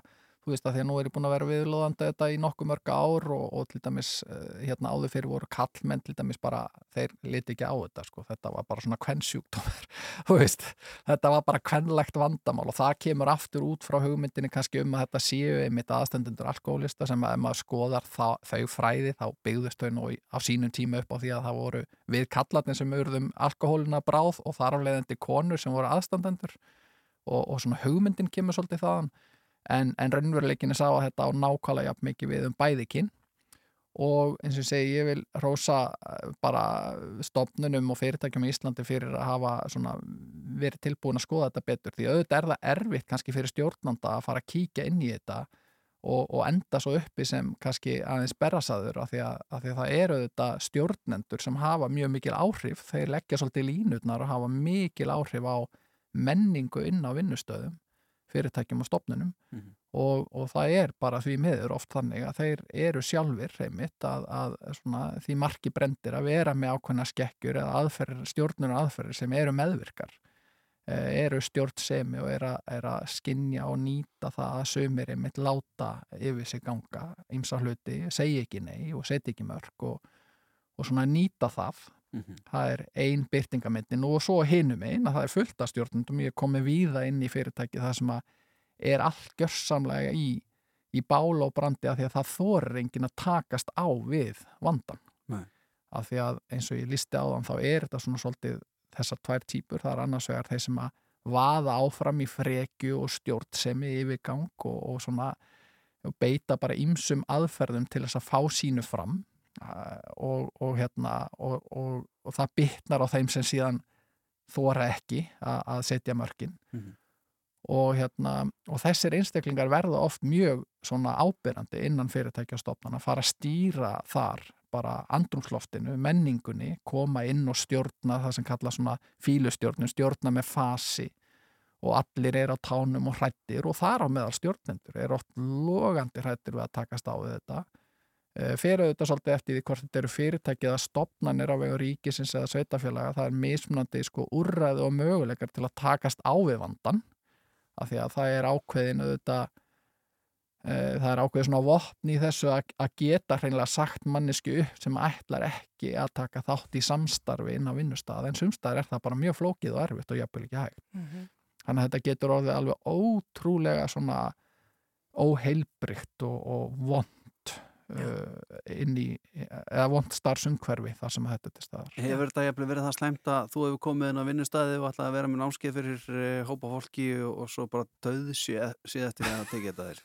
þú veist að því að nú er ég búin að vera viðlóðandi þetta í nokkuð mörg ár og, og til dæmis eh, hérna áður fyrir voru kallmenn til dæmis bara, þeir liti ekki á þetta sko, þetta var bara svona kvennsjúkdómar þú veist, þetta var bara kvenlegt vandamál og það kemur aftur út frá hugmyndinni kannski um að þetta séu einmitt aðstendendur alkoholista sem að ef maður skoðar það, þau fræði þá byggðust þau nú á sínum tíma upp á því að það voru við kallarnir sem urðum alkohólina bráð og þar afleiðandi konur sem voru aðstandendur og, og svona hugmyndin kemur svolítið þaðan en, en raunveruleikinni sá að þetta á nákvæmlega jafn mikið við um bæðikinn og eins og segi, ég vil rósa eh, bara stofnunum og fyrirtækjum í Íslandi fyrir að hafa svona verið tilbúin að skoða þetta betur. Því auðvitað er það erfitt kannski fyrir stjórnanda að fara að kíkja inn í þetta og, og enda svo uppi sem kannski aðeins berrasaður af því að, af því að það eru auðvitað stjórnendur sem hafa mjög mikil áhrif. Þeir leggja svolítið línutnar og hafa mikil áhrif á menningu inn á vinnustöðum fyrirtækjum og stopnunum Mhm. og, og það er bara því miður oft þannig að þeir eru sjálfur reymitt að, að svona, því marki brendir að vera með ákveðna skekkjur eða aðferðir, stjórnur aðferðir sem eru meðvirkar. Eh, eru stjórnsemi og er að, er að skinja og nýta það að sömur einmitt láta yfir sig ganga ymsa hluti, segja ekki nei og setja ekki mörg og, og svona nýta það Mhm. það er ein byrtingamyndin og svo hinum einn að það er fullt af stjórnundum ég komi víða inn í fyrirtæki það sem að er allt gjörsamlega í, í bál og brandi að því að það þorir enginn að takast á við vandan Nei. af því að eins og ég listi á þann þá er þetta svona svolítið þessar tvær típur, það er annars vegar þeir sem að vaða áfram í frekju og stjórnsemi yfirgang og, og svona og beita bara ýmsum aðferðum til þess að fá sínu fram og, og hérna og, og, og það bytnar á þeim sem síðan þóra ekki að, að setja mörkin. Mhm. og hérna og þessir einstaklingar verða oft mjög svona ábyrrandi innan fyrirtækjastofnana fara að stýra þar bara andrumsloftinu, menningunni koma inn og stjórna það sem kalla svona fílustjórnum, stjórna með fasi. Og allir er á tánum og hrættir og þar á meðal stjórnendur er oft logandi hrættir við að takast á við þetta. Eh, fer auðvitað svolítið eftir því hvort þetta eru fyrirtæki eða stopnanir á vegu ríkisins eða sveitafélaga, það er mismunandi sko úrræði og möguleikar til að takast á við vandan af því að það er ákveðin auðvitað e, það er ákveðin svona vopn í þessu að, að geta hreinlega sagt mannesku upp sem ætlar ekki að taka þátt í samstarfi inn á vinnustað. En sumstaðar er það bara mjög flókið og erfitt og jafnvel ekki hægt. Þannig að þetta getur orðið alveg ótrúlega svona óheilbrygt og, og vond uh, inn í eða vond starfsumhverfi þar sem þetta er til staðar Hefur þetta jafnvel verið það slæmt að þú hefur komið inn á vinnustæði og ætlaði að vera með námskeið fyrir uh, hópa fólki og, og svo bara döð síð eftir að tekið þetta þér?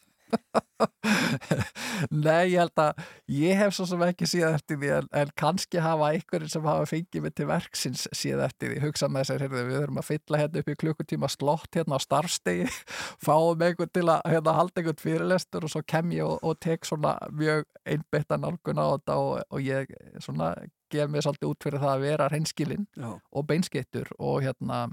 Nei, ég held að ég hef svo sem ekki síðan eftir því en, en kannski hafa einhverjir sem hafa fengið mig til verksins síðan eftir því. Hugsa með þessar, heyrðu, við þurfum að fylla hérna upp í klukkutíma slott hérna á starfstegi fáum einhvern til að hérna, halda einhvern fyrirlestur og svo kem ég og, og tek svona mjög einbytta nálgun á þetta og, og ég svona gef mér svolítið út fyrir það að vera hreinskilinn og beinskittur og hérna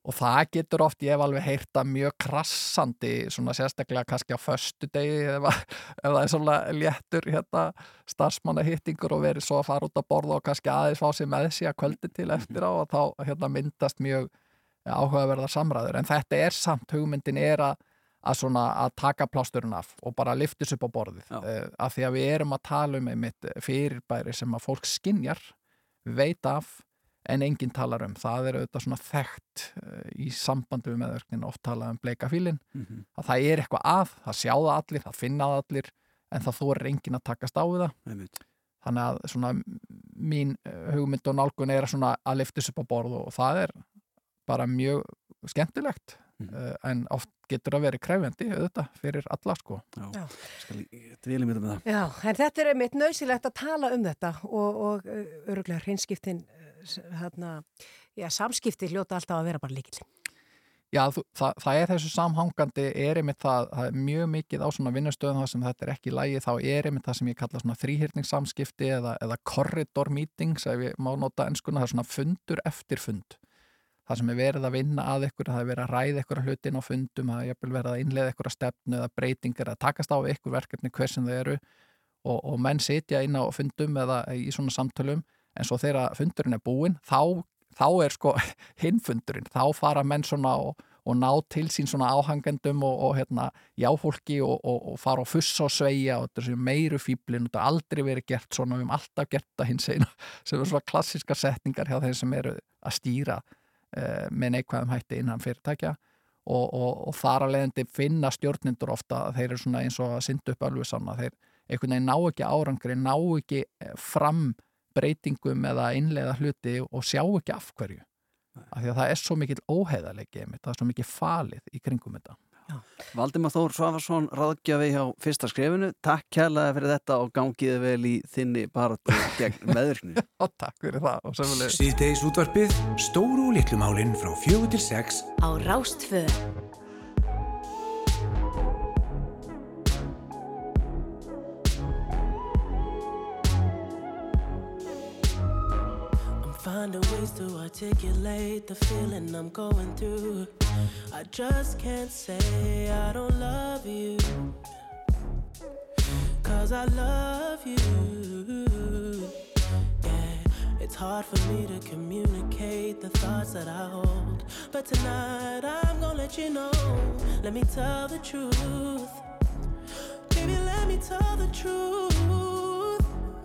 og það getur oft, ég hef alveg heyrt að mjög krassandi, svona sérstaklega kannski á föstu degi ef það er svona léttur hérna, starfsmannahittingur og verið svo að fara út að borða og kannski aðeins fá sér með sig að kvöldi til eftir á og þá hérna, myndast mjög áhugaverðar samræður. En þetta er samt, hugmyndin er að að svona að taka plásturinn af og bara liftis upp á borðið. Já. uh, af því að við erum að tala um einmitt fyrirbæri sem að fólk skinjar veit af en enginn talar um. Það er auðvitað svona þekkt uh, í sambandi við meðverknin oft talað um bleika fílin Mhm. að það er eitthvað að, það sjá það allir það finna það allir, en það þorir enginn að takast á við það Einmitt. þannig að svona mín eh, hugmynd og nálgun er að svona að lifta þessu upp á borð og það er bara mjög skemmtilegt mm. en oft getur að vera krefjandi auðvitað fyrir alla sko Já. Skal ég dvíli mér með það Já, en þetta er einmitt nöðsilegt að tala um þetta og, og öruglega hreinskiptin hérna, já, samskipti hljóta alltaf að vera bara líkil. Já, þú, það, það er þessu samhangandi er einmitt það, það er mjög mikið á svona vinnustöðum það sem þetta er ekki lægi, þá er einmitt það sem ég kalla svona þrýhyrningssamskipti eða, eða corridor meetings, ef ég má nota enskuna, það er svona fundur eftir fund það sem er verið að vinna að ykkur það er verið að ræða ykkur hlutin á fundum það er verið að innlega ykkur að stefnu eða breytingar að takast á ykkur verkefni hver sem þau eru og, og menn sitja inn á fundum eða í svona samtölum en svo þegar fundurinn er búinn þá, þá er sko hinfundurinn, þá fara menn svona og, og ná til sín svona áhangendum og, og hérna jáfólki og, og fara og fussa og sveia og er meiru fýblin þetta er aldrei verið gert svona, við hefum alltaf gert það hins einu sem er svona klassiska setningar hjá þeim sem eru að stýra uh, með neikvæðum hætti innan fyrirtækja. Og, þar að leiðandi finna stjórnindur ofta þeir eru svona eins og að synda upp alveg sann að þeir einhvern veginn ná ekki árangri, ná ekki eh, fram breytingum eða innleiða hluti og sjá ekki af hverju. Af því að það er svo mikill óheðalegi það er svo mikið falið í kringum þetta. Valdimar Þór Svafarsson ráðgjafi hjá fyrsta skrefinu takk kærlega fyrir þetta og gangiði vel í þinni baráttu gegn meðvirkni. Og takk fyrir það og semmuleg Síðdeis útvarpið, stóru og litlu málin frá fjögur til sex. Á Rástfö to articulate the feeling I'm going through. I just can't say I don't love you. Cause I love you. Yeah, it's hard for me to communicate the thoughts that I hold. But tonight I'm gonna let you know. Let me tell the truth. Baby, let me tell the truth.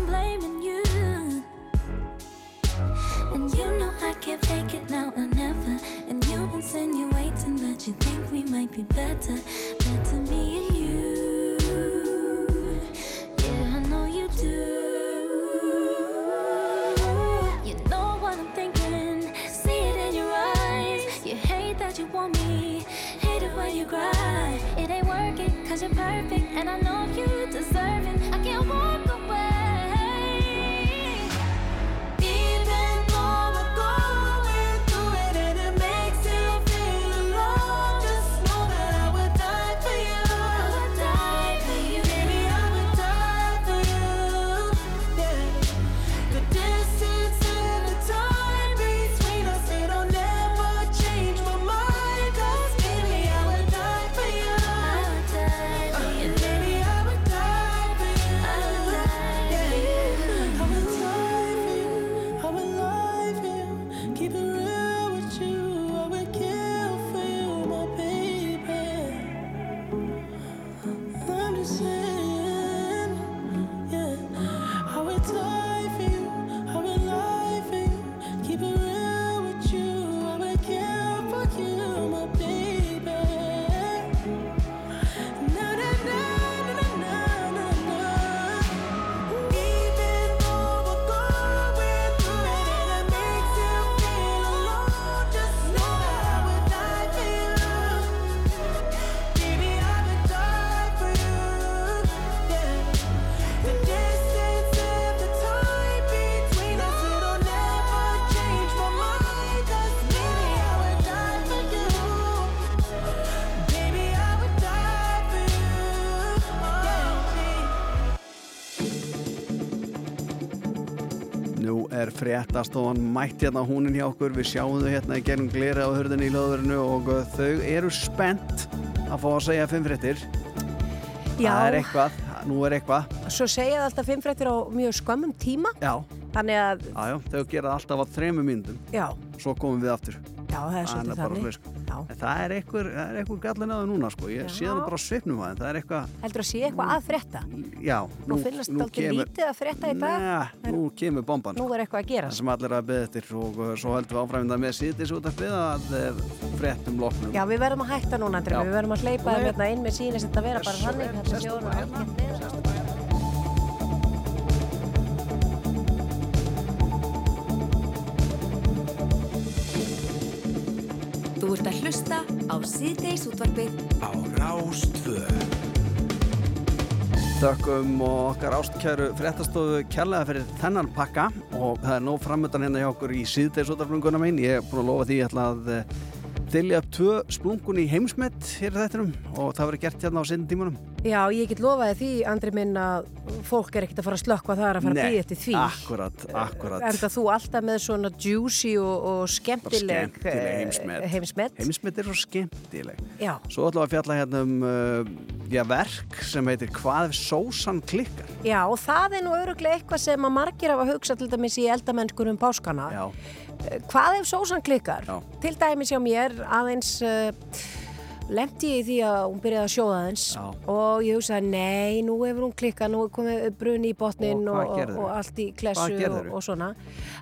I'm blaming you. And you know I can't fake it now or never. And you insinuating that you think we might be better. Better me and you. Yeah, I know you do. You know what I'm thinking. See it in your eyes. You hate that you want me. Hate it when you cry. It ain't working, cause you're perfect. And I know you fréttastofan mætt hérna húnin hjá okkur, við sjáum þau hérna í gegnum glera á hörðinni í hljóðverinu og uh, þau eru spennt að fá að segja fimm fréttir. Já. Það er eitthvað, nú er eitthvað. Svo segja það alltaf fimm fréttir á mjög skömmum tíma Já, þannig að, já, já, þau gera alltaf á þremur myndum, já, svo komum við aftur. já, það er svolítið þannig það er einhver, það einhver gallin að þau núna, sko. Ég Já. sé það bara svipnum að það er eitthvað, Heldur að sé eitthvað að frétta já, Nú finnast þetta aldrei lítið að frétta í dag Næ, nú kemur bomban. Nú er eitthvað að gera Það sem allir að beða eftir og svo heldum við áfræminda með síðis út að beða að uh, fréttum loknum. Já, við verðum að hætta núna, Andri, við verðum að hleypa Nei. hérna inn með sínist Þú ert að hlusta á síðdeis útvarpið á Rástvö Þökkum og okkar ástkæru fréttastofu kærlega fyrir þennan pakka og það er nóg framöndan hérna hjá okkur í síðdeisóttarflunguna mín. Ég er búin að lofa því ég ætla að þylja upp tvö splungun í heimsmet hér þettinum og það verður gert hérna á sinni tímunum. Já, ég get lofaði því, Andri minn, að fólk er ekkert að fara að slökkva það er að fara að býja eftir því. akkurat, akkurat. Enda þú alltaf með svona juicy og, og skemmtileg, skemmtileg eh, heimsmet. heimsmet. Heimsmet er svo skemmtileg. Já, Svo ætlum við að fjalla hérna um uh, já, verk sem heitir Hvað sósan klikkar? já, og það er nú öruglega eitthvað sem að margir hafa hugsað til dæmis í eldamennskur um páskana. Já, Hvað ef sósan klikkar? Já. Til dæmis hjá mér aðeins uh, lendi ég í því að hún byrjaði að sjóða aðeins Já. og ég hugsaði, nei, nú hefur hún klikkað, nú er komið bruni í botnin Og og, og, og allt í klessu og, svona.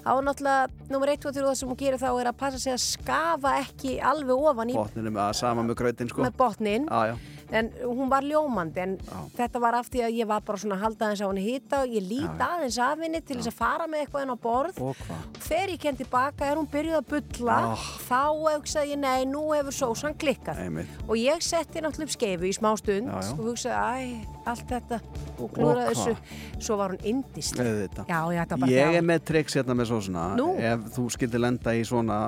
Á náttúrulega, nummer 1 og 3 það sem hún gerir þá er að passa sig að skafa ekki alveg ofan í botninu með að sama með grötin sko. með botnin Já, já. En hún var ljómandi en Já. þetta var af því að ég var bara svona að halda aðeins á henni hita og ég lít Já. aðeins af henni til þess að fara með eitthvað inn á borð. Og hvað? þegar ég ken tilbaka er hún byrjuð að bulla Ah. þá hugsaði ég nei, nú hefur sósan klikkað. Og ég setti náttúrulega upp skeifu í smá stund Já, og hugsaði, æ, allt þetta og klúraði Og þessu. Svo var hún indist Ég er með tricks hérna með sósuna. Nú? ef þú skildir lenda í svona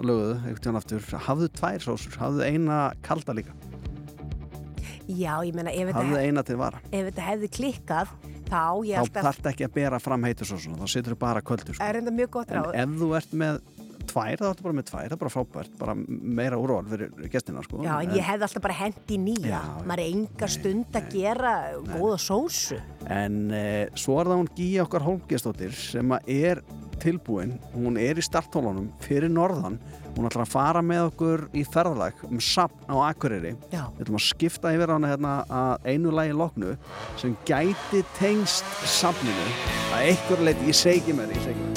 uh, aftur hafðu tvær sósur, hafðu eina kalda líka já, ég meina, ef þetta, þetta hefði klikkað þá ég þá alltaf þarf ekki að bera fram heitu sósuna þá setur þú bara köldur sko. er enda mjög gott en ráð ef þú ert með tvær þá ertu bara með tvær, það er bara frábært bara meira úrval fyrir gestina sko. Já, en ég hefði alltaf bara hendi nýja. Er enga stund að gera góða sósu. En eh, svo er það hún Gíja okkar Hólmgestóttir sem er tilbúin, hún er í starthólunum fyrir norðan, hún ætlar að fara með okkur í ferðalag um sapn á Akureyri. Já. Við ætlum að skipta yfir hana hérna að einu lagi loknu sem gæti tengst sapninu að einhver leiti, ég segi því, ég segi ekki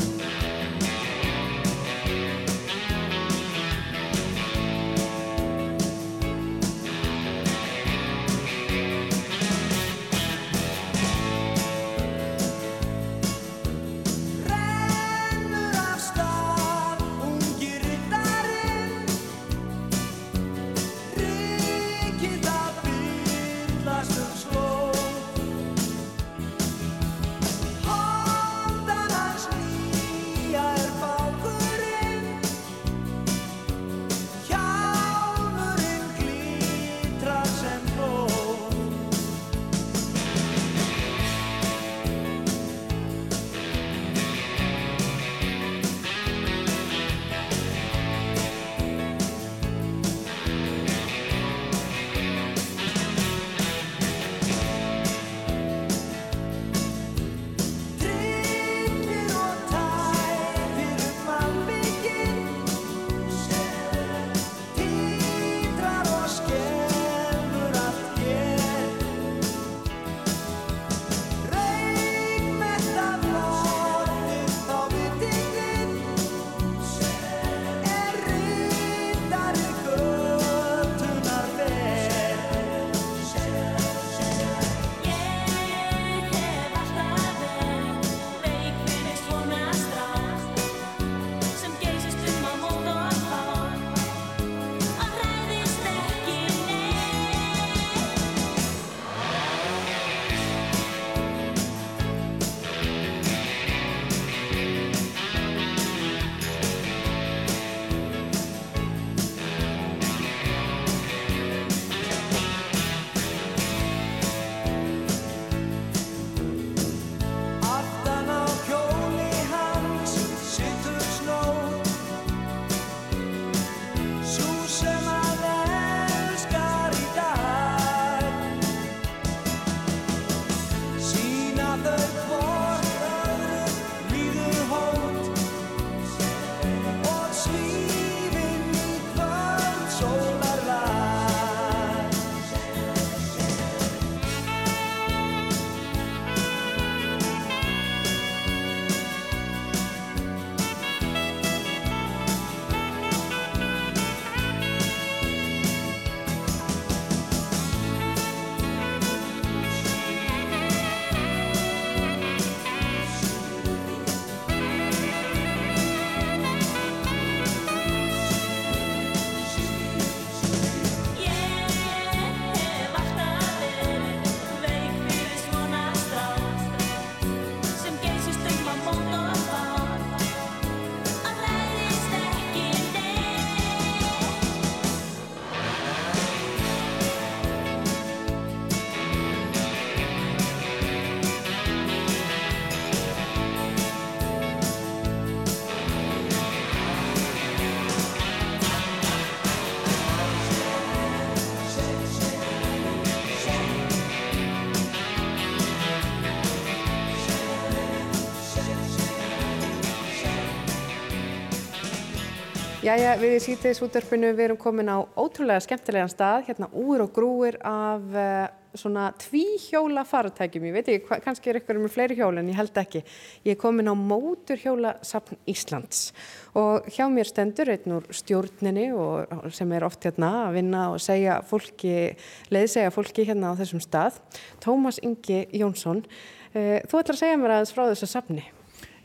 Jæja, við í sítiðis útörpinu við erum komin á ótrúlega skemmtilegan stað, hérna úr og grúir af uh, svona tvíhjóla faratækjum, ég veit ekki, kannski er ykkur með fleiri hjól en ég held ekki. Ég er komin á móturhjóla sapn Íslands og hjá mér stendur einn úr stjórninni og sem er oft hérna að vinna og segja fólki, leiðsegja fólki hérna á þessum stað, Tómas Ingi Jónsson. Uh, þú ætlar að segja mér aðeins frá þessu sapni.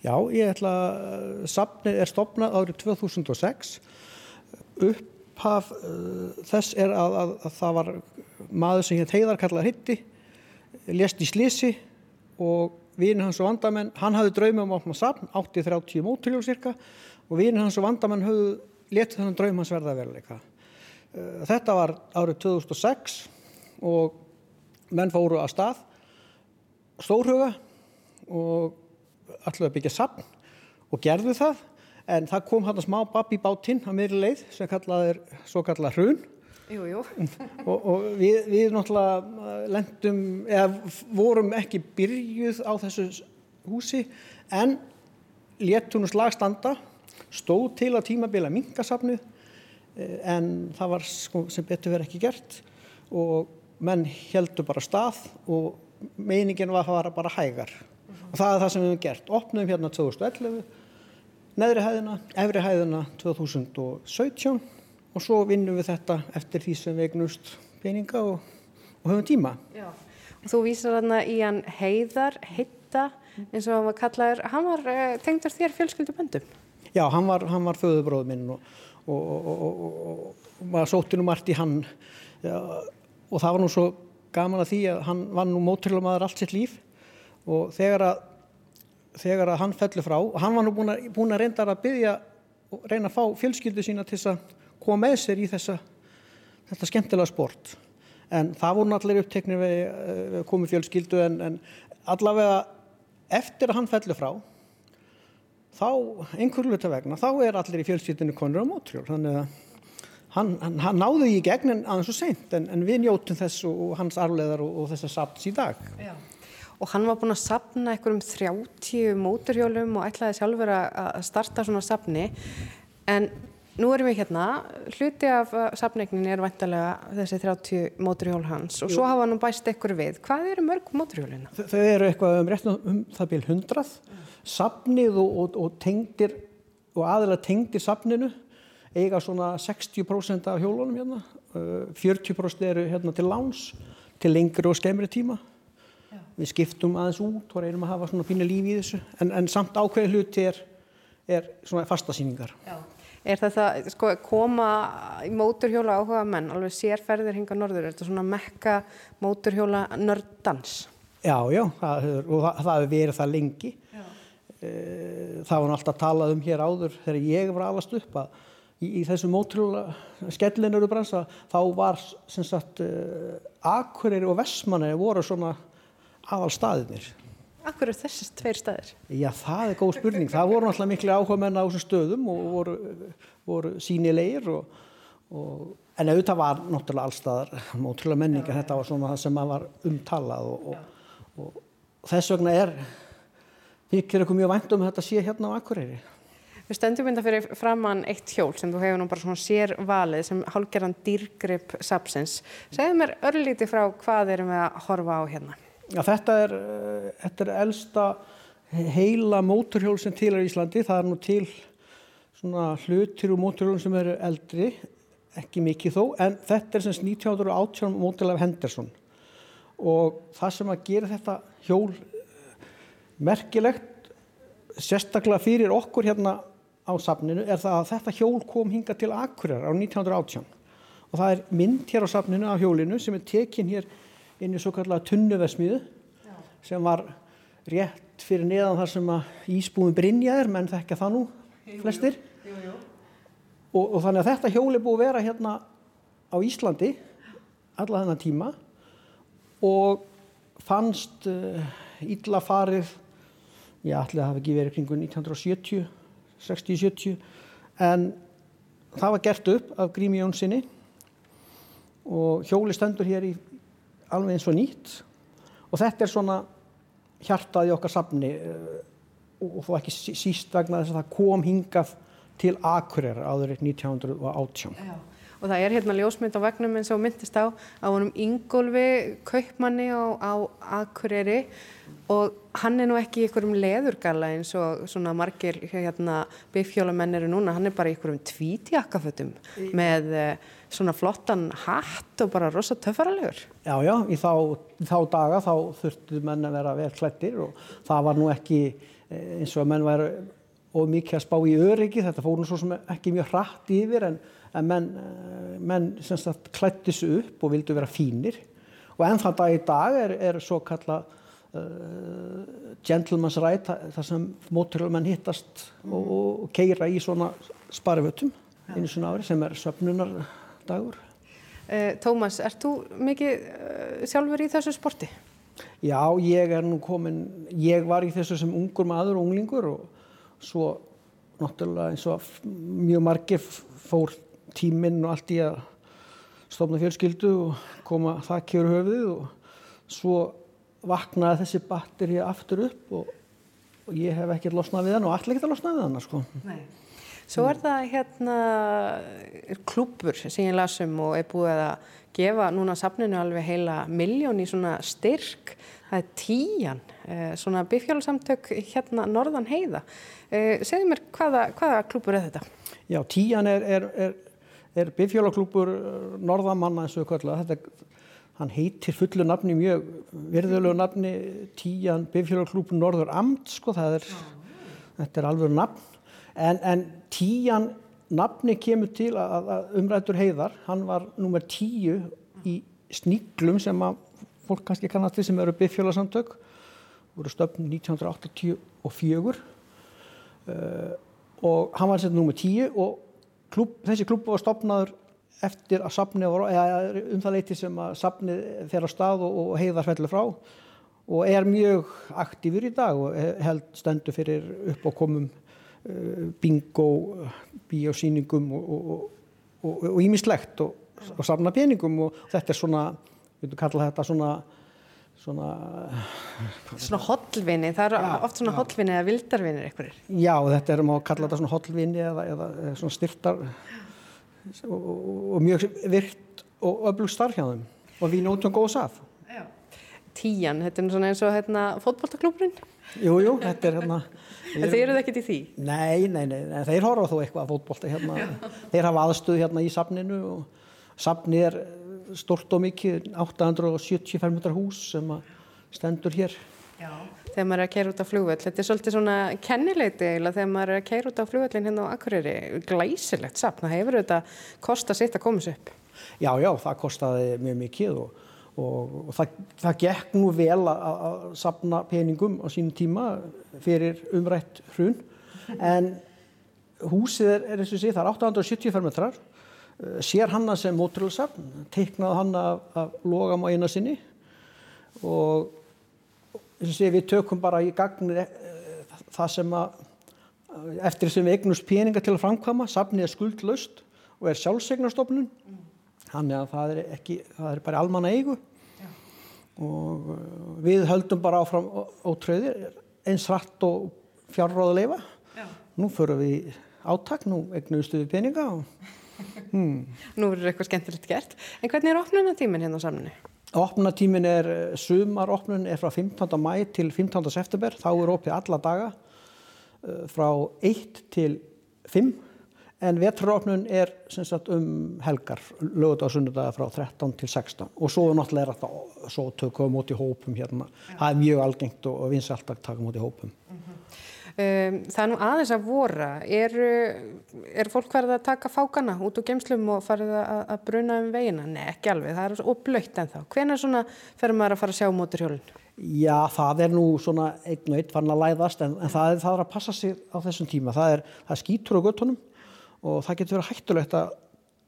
Já, ég ætla að safnið er stopnað árið 2006. Upphaf uh, þess er að, að, að það var maður sem hétt Heiðar kallar hitti, lést í slisi og vini hans og vandamenn, hann hafði draumi um að opna safn, 80-30 móturljó cirka og vini hans og vandamenn hafði letið þennan draum hans verða veruleika. Uh, þetta var árið 2006 og menn fóru að stað, stórhuga og ætlaði að byggja safn og gerðu það en það kom hann að smá babb í bátinn á meðri leið sem kallað er svo kallað hrun Jú, jú. og, og við, við náttúrulega lendum eða vorum ekki byrjuð á þessu húsi en léttunum slagstanda stóð til að tímabila minkasafnu en það var sko, sem betur verið ekki gert og menn heldur bara stað og meiningin var að fara bara hægar og það er það sem við hefum gert. Opnum hérna 2011 neðri hæðina, efri hæðina 2017 og svo vinnum við þetta eftir því sem við eignust peninga og, og höfum tíma. Já. Og þú vísar þarna í hann Heiðar, Hitta, eins og hann var kallaður, hann var uh, tengdur þér fjölskylduböndum. Já, hann var, hann var föðubróð minn og, og, og, og, og, og maður sótti nú margt í hann. Já, og það var nú svo gaman að því að hann var nú móturlumæður allt sitt líf og þegar að, þegar að hann fellur frá og hann var nú búin að, búin að reynda að byggja og reyna að fá fjölskyldu sína til að koma með sér í þessa, þetta skemmtilega sport. En það voru allir uppteknir við uh, komið fjölskyldu en, en allavega eftir að hann fellur frá þá einhverju luta vegna þá er allir í fjölskyldinu konur á mótrjól þannig að hann, hann, hann því í gegn en aðeins svo seint en, en við njótum þess og, og hans arleðar og, og þess að sapns í dag. Já. Og hann var búinn að sapna einhverjum 30 móturhjólum og ætlaði sjálfur að starta svona sapni en nú erum við hérna, hluti af uh, sapneignin er vantarlega þessi 30 móturhjól hans og Jú. svo hafa hann bæst einhver við. Hvað eru mörg móturhjólina? Þau eru eitthvað um rétt um það bíl hundrað safnið og, og, og tengdir og aðeins tengdir safninu eiga svona 60% af hjólunum hérna Uh, 40% eru hérna til láns til lengri og skemmri tíma við skiptum aðeins út og reynum að hafa svona pínu líf í þessu. En, en samt ákveði hluti er, er svona fastasýningar. Er þetta, sko, koma móturhjóla áhuga menn, alveg sérferðir hinga norður, er þetta svona mekka móturhjóla nördans? Já, já, það hefur, og það, hefur verið það lengi. Eh, Það var alltaf talað um hér áður þegar ég var alast upp að í, í þessu mótrúla skellinuru bransa þá var sem sagt uh, Akureyri og Vestmanni voru svona aðal staðinir. Akkur er þessi tveir staðir? Já, það er góð spurning. Það voru náttúrulega miklu áhuga menn á þessum stöðum og voru, voru sínilegir og, og, en auðvitað var náttúrulega allstaðar mótrúlega menningar. Þetta var svona það sem var umtalað og, og, og þess vegna er þykir ykkur mjög vænt um að þetta sé hérna á Akureyri. Við stöndum mynda fyrir framann eitt hjól sem þú hefur nú bara svona sér valið sem hálgerðan dýrgrip sapsins. Segðu mér örlítið frá hvað erum við að horfa á hérna? Já, þetta er, uh, þetta er elsta heila móturhjól sem til er í Íslandi. Það er nú til svona hlutir úr móturhjólum sem eru eldri, ekki mikið þó, en þetta er sem 1918 mótil af Henderson. Og það sem að gera þetta hjól eh, merkilegt, sérstaklega fyrir okkur hérna á safninu, er það að þetta hjól kom hinga til Akureyrar á 1918. Og það er mynd hér á safninu af hjólinu sem er tekin hér inn í svo kallega tunnuversmiðu sem var rétt fyrir neðan þar sem að ísbúin Brynjaður, menn þekkja það nú flestir. Jú, jú. Og, og þannig að þetta hjól er búið að vera hérna á Íslandi alla þennan tíma og fannst uh, illa farið, já, allir það hafi ekki verið kringu 1970, 60-70, en það var gert upp af Grími Jónssoni og hjóli stendur hér í alveg eins og nýtt og þetta er svona hjartað í okkar safni uh, og, þó ekki sí- síst vegna þess að það kom hingað til Akureyrar áður 1918. Já. Og það er hérna ljósmynd á vegnum eins og myndist á á honum Ingólfi kaupmanni á, á Akureyri. Og hann er nú ekki í einhverjum leðurgalla eins og svona margir hérna bifhjólamenn eru núna, hann er bara í einhverjum tvítjakkafötum með eh, svona flottan hatt og bara rosa töffaralegur. Já, já, í þá, þá daga þá þurftu menn að vera vel klættir og það var nú ekki eh, eins og að menn væru og mikið að spá í öryggi, þetta fór nú svo sem ekki mjög hratt yfir en, en menn, eh, menn klættu sig upp og vildu vera fínir og enn þann dag í dag er, er svo kalla uh, gentleman's right þa- þar sem móturlumenn hittast og, og keira í svona sparifötum einu svona ári sem er söfnunardagur. Eh, Tómas, ert þú mikið eh, sjálfur í þessu sporti? Já, ég er nú komin, ég var í þessu sem ungur maður og unglingur og svo náttúrulega eins og mjög margir fór tíminn og allt í að stofna fjölskyldu og koma það kjör höfuðið og svo vaknaði þessi batteri aftur upp og, og ég hef ekkert losnað við hann og allir ekkert að losna við hann sko. Nei. Svo er það hérna klúpur sem ég lasum og er búið að gefa núna safninu alveg heila miljón í svona styrk. Það er tíjan, eh, svona bifhjólasamtök hérna norðan heiða. Eh, segðu mér hvaða, hvaða klúpur er þetta? Já, tíjan er, er, er, er bifjólaklúpur norðamanna eins og það. Þetta, hann heitir fullu nafni mjög virðulegu nafni tíjan bifjólaklúpur norður amt, sko, það er, þetta er alveg nafn. En, en tíjan nafni kemur til að, að umrættur heiðar, hann var nummer tíu í sníklum sem að fólk kannski kannast við sem eru bifjólasamtök, voru stöfn 1984 uh, og hann var sett nummer 10 og klub, þessi klub var stopnaður eftir að eða um það leiti sem að safnið fer á stað og, og heiðar fellur frá og er mjög aktífur í dag og held stendur fyrir uppákomum uh, bingo, bíósýningum og ímislegt og, og, og safna peningum og þetta er svona, við veitum kalla þetta svona svona Svona hollvinni, það eru oft svona hollvinni eða vildarvinir einhverjir. Já, þetta er má kalla þetta svona hollvinni eða, eða, svona styrtar og, og, og mjög virt og öflug starf hjá þeim og við nótum góðs af. Tíjan, þetta er svona eins og hérna fótboltaklúburinn. Jú, jú, þetta er hérna En þið eruð ekkert í því? Nei, nei, nei, nei þeir horfa þó eitthvað að fótbolta hérna. Þeir hafa aðstöð hérna í safninu og safnið er stort og mikið, 875 metrar hús sem stendur hér. Já. Þegar maður er að keira út á flugvöll, þetta er svolítið svona kennileiti eiginlega þegar maður er að keira út á flugvöllin hérna á Akureyri, glæsilegt safn, það hefur þetta kosta sitt að koma sér upp. Já, já, það kostaði mjög mikið og, og, og það, það gekk nú vel að, sapna peningum á sínum tíma fyrir umrætt hrun en húsið er, er eins og sé, það er 875 metrar uh, sér hanna sem mótrúlsafn teiknaði hanna af, af logam á eina sinni og og sé við tökum bara í gagn það sem að eftir sem við eignust peninga til að framkvæma safnið er skuldlaust og er sjálfsegnarstofnun þannig að það er ekki, það er bara almanna eigu. Og uh, við höldum bara áfram ótröðir eins rætt og fjárráða leifa nú förum við átak, nú eignustu við peninga og, hmm. Nú verður eitthvað skemmtilegt gert. En hvernig er opnunatíminn hérna á samninu? Opnatímin er, eh, sumaropnun er frá 15. mæ til 15. september, þá er opið alla daga eh, frá 1 til 5 en vetraropnun er sagt um helgar, lögut á sunnudaga frá 13 til 16 og svo náttúrulega er þetta, svo tökum við móti hópum hérna, það er mjög algengt og vinsalt að taka móti hópum. Um, það er nú aðeins að vora. Er, er fólk verið að taka fákana út úr geimslum og farið að, að bruna um veginna? Nei, ekki alveg. Það er óblöytt en þá. Hvenær svona fer maður að fara að sjá móturhjólinn? Já, það er nú svona einn og einn farin að læðast en, en það, er, það er að passa sig á þessum tíma. Það er, er skítur á göttunum og það getur verið hættulegt að,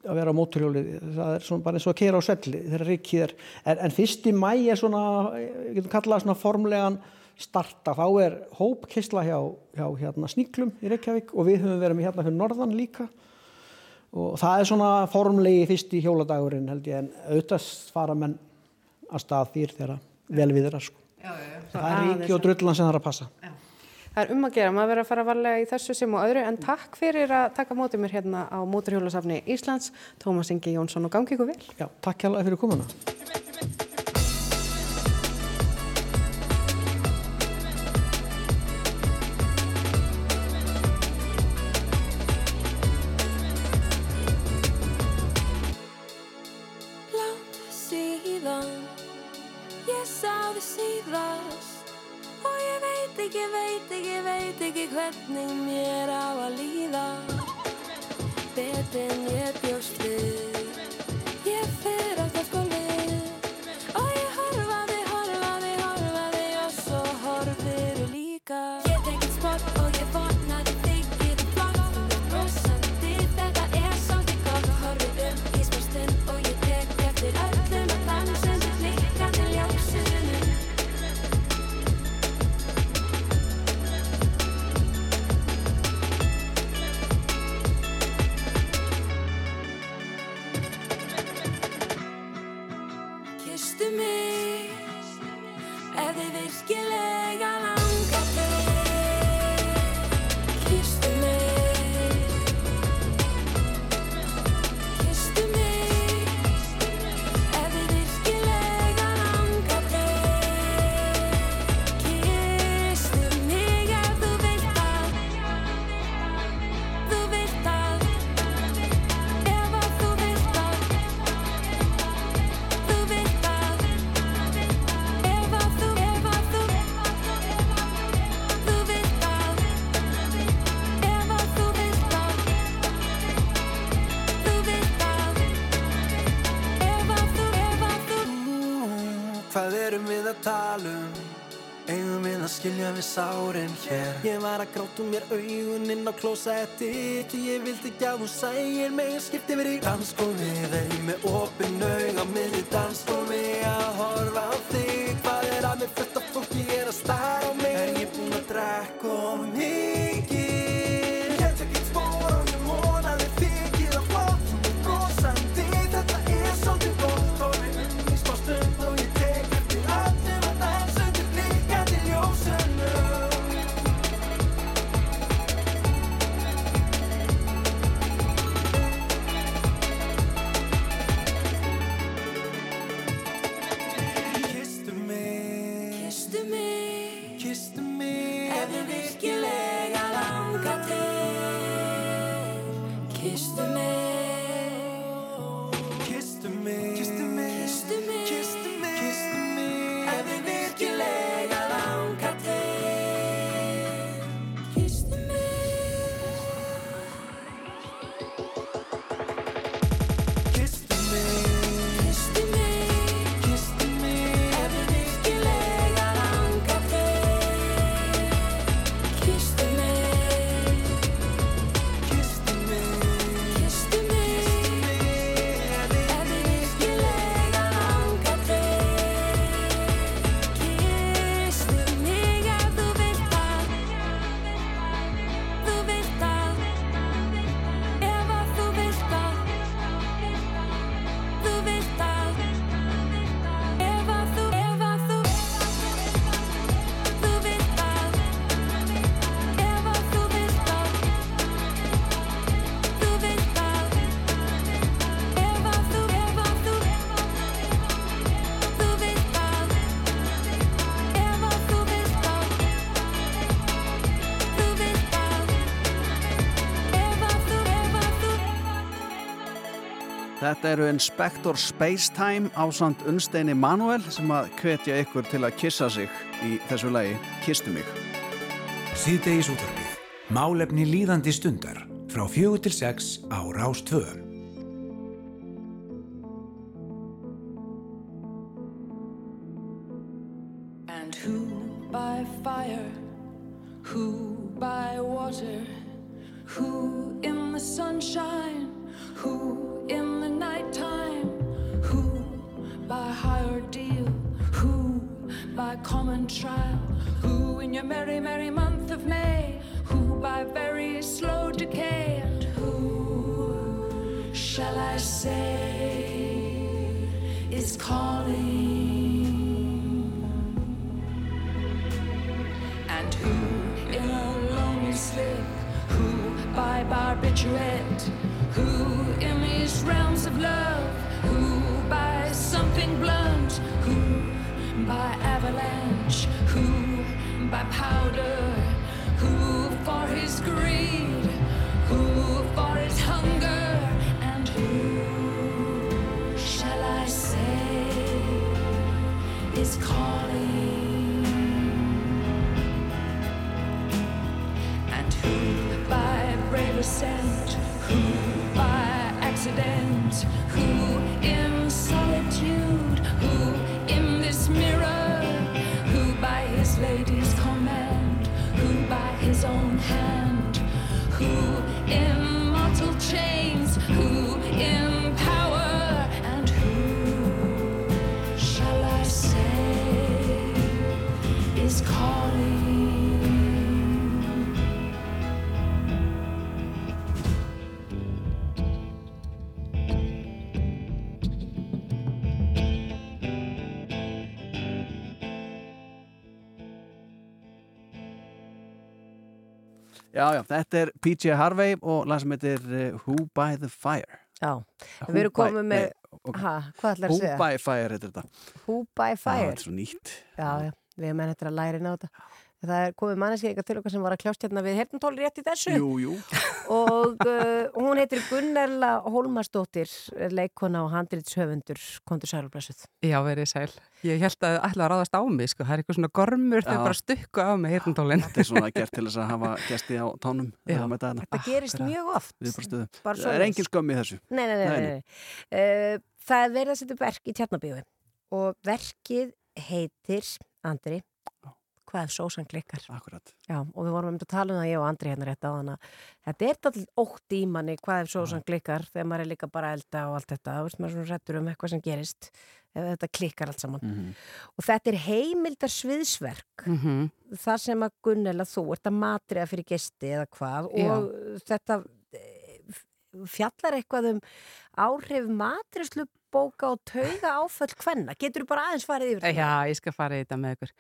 að vera á móturhjóli. Það er svona bara eins og að keira á svelli þegar rikið er. En, en fyrst í mæ er svona, ég getum kallað svona formlegan starta, þá er hópkysla hjá, hjá hérna, sníklum í Reykjavík og við höfum verið með hérna fyrir norðan líka og það er svona formlegi fyrst í hjóladagurinn held ég en auðvitað fara menn að stað fyrir þeirra vel við þeirra sko. Já, já, já. Það er ríki og drullan sem það er að passa. Það er um að gera, maður verið að fara varlega í þessu sem og öðru en takk fyrir að taka mótið mér hérna á Móturhjólasafni Íslands, Tómas Ingi Jónsson og gangi ykkur vel. Já, takk hjálpa fyrir komuna. veit ekki, veit ekki, veit ekki hvernig mér á að líða. Betur en ég bjóst við. skilja við sáren hér. Ég var að gráta um mér auguninn á klósetti Ekki ég vildi ekki að hún sægir mig skipti verið í Danskómi þeir með ofinn aug á miðri danskómi að horfa á þig Hvað er að mér? Fullt af fólki er að starra á mig. Er ég búinn að drekka og mér Þetta eru Inspector Spacetime ásand Unsteini Manuel sem að kvetja ykkur til að kissa sig í þessu lagi Kistu mig. Síðdegis útverfið. Málefni líðandi stundar frá fjögur til sex á Rástföðum. Barbiturate? Who in these realms of love? Who by something blunt? Who by avalanche? Who by powder? Who for his greed? Who for his hunger? And who shall I say is calling? Já, já, þetta er PJ Harvey og lag sem heitir uh, Who by the Fire Já, Who við erum komið með, ha, hvað ætlar að Who segja? by Fire heitir þetta Who by Já, Fire? þetta er svo nýtt Já, já, við erum enn eftir að læra inn á þetta. Það er komið manneskið til okkar sem var að kljást hérna við hertumtóli rétt í þessu. Jú, jú Og uh, hún heitir Gunnarla Hólmarsdóttir, er leikona og handritshöfundur, kontur sælublassuð. Já, verið sæl. Ég held að ætla að ráðast á mig, sko. Það er eitthvað svona gormur þegar Já. bara stukku á mig hirtantólinn. Þetta er svona gert til þess að hafa gesti á tánum. Þetta gerist mjög oft. Það er engin skömm í þessu Nei, nei, nei, nei, nei. Uh, Það er verið að setja verk í Tjarnabíu og verkið heitir, Andri, hvað sósan klikkar? Akkurat. Já, og við vorum um að tala um það ég og Andri hérna rétt á hana. Þetta er alltaf ótt í manni hvað sósan klikkar þegar maður er líka bara elda og allt þetta. Þú veist, maður svona rættur um eitthvað sem gerist þetta klikkar allt saman. Mhm. Og þetta er heimildar sviðsverk Mhm. þar sem að Gunnela þú ert að matriða fyrir gesti eða hvað og þetta fjallar eitthvað um áhrif matrislu bóka og tauga áföll hvenna. Getur þú bara aðeins farið yfir þetta? Já, ég skal fara í þetta með ykkur.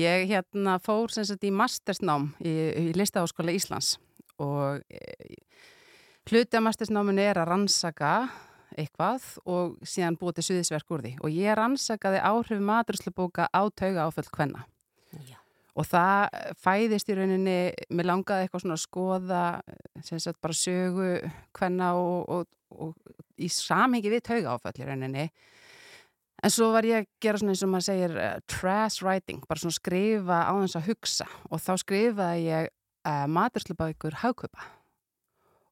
Ég hérna fór sem sagt í mastersnám í, í Listaháskóla Íslands og e, hluti af mastersnáminu er að rannsaka eitthvað og síðan búið til suðisverk úr því og ég rannsakaði áhrif maturslubóka á tauga áföll hvenna. Og það fæðist í rauninni, mér langaði eitthvað svona að skoða sem sagt bara sögu hvenna og, og, og í samhengi við tauga áföll í rauninni. En svo var ég að gera svona eins og maður segir uh, trash writing, bara svona skrifa á þess að hugsa og þá skrifaði ég uh, maturslubækur hagkaupa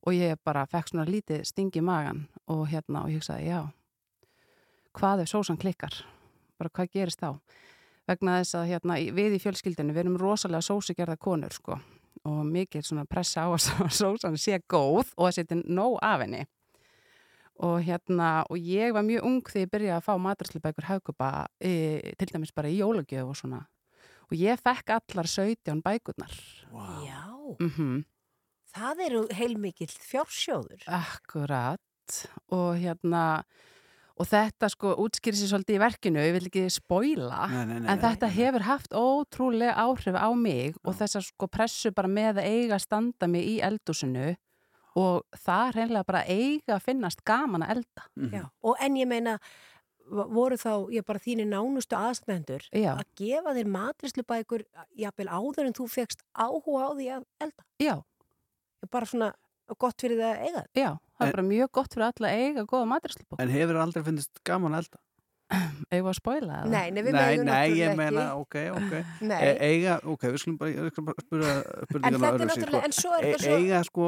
og ég bara fekk svona lítið sting í magan og hérna og ég hugsaði já, hvað ef sósan klikkar? Bara hvað gerist þá? Vegna þess að hérna í- við í fjölskyldinu, við erum rosalega sósugerða konur sko. Og mikið svona pressa á að sósan sé góð og að setja nóg af henni. Og hérna, og ég var mjög ung þegar ég byrjaði að fá maturslubækur hagkupa e, til dæmis bara í jólagjöf og svona. Og ég fekk allar 17 bækurnar. Wow. Já, mm það eru heilmikill fjársjóður. Akkurat. Og hérna og þetta sko útskýri sér svolítið í verkinu ég vil ekki spoila Nei, nei, nei, en þetta hefur haft ótrúlega áhrif á mig og þessar sko pressu bara með að eiga að standa mig í eldúsinu og það er reynilega bara að eiga að finnast gaman að elda Já, og en ég meina voru þá, ég bara þínir nánustu aðstæðendur Já. að gefa þér matrislubækur jafnvel áður en þú fegst áhuga á því að elda. Já. Bara svona gott fyrir það að eiga þetta. Já, það er bara mjög gott fyrir alla að eiga góða maturslubók. En hefur aldrei finnist gaman að elda? Eigum við að spoila það? Nei, nei, við Nei, megum nei, ég náttúrulega meina, ekki. ok, ok Nei. e Eiga, ok, við skulum bara, bara spyrja En spurningana þetta er náttúrulega- en svo er þetta svo- Eiga, sko,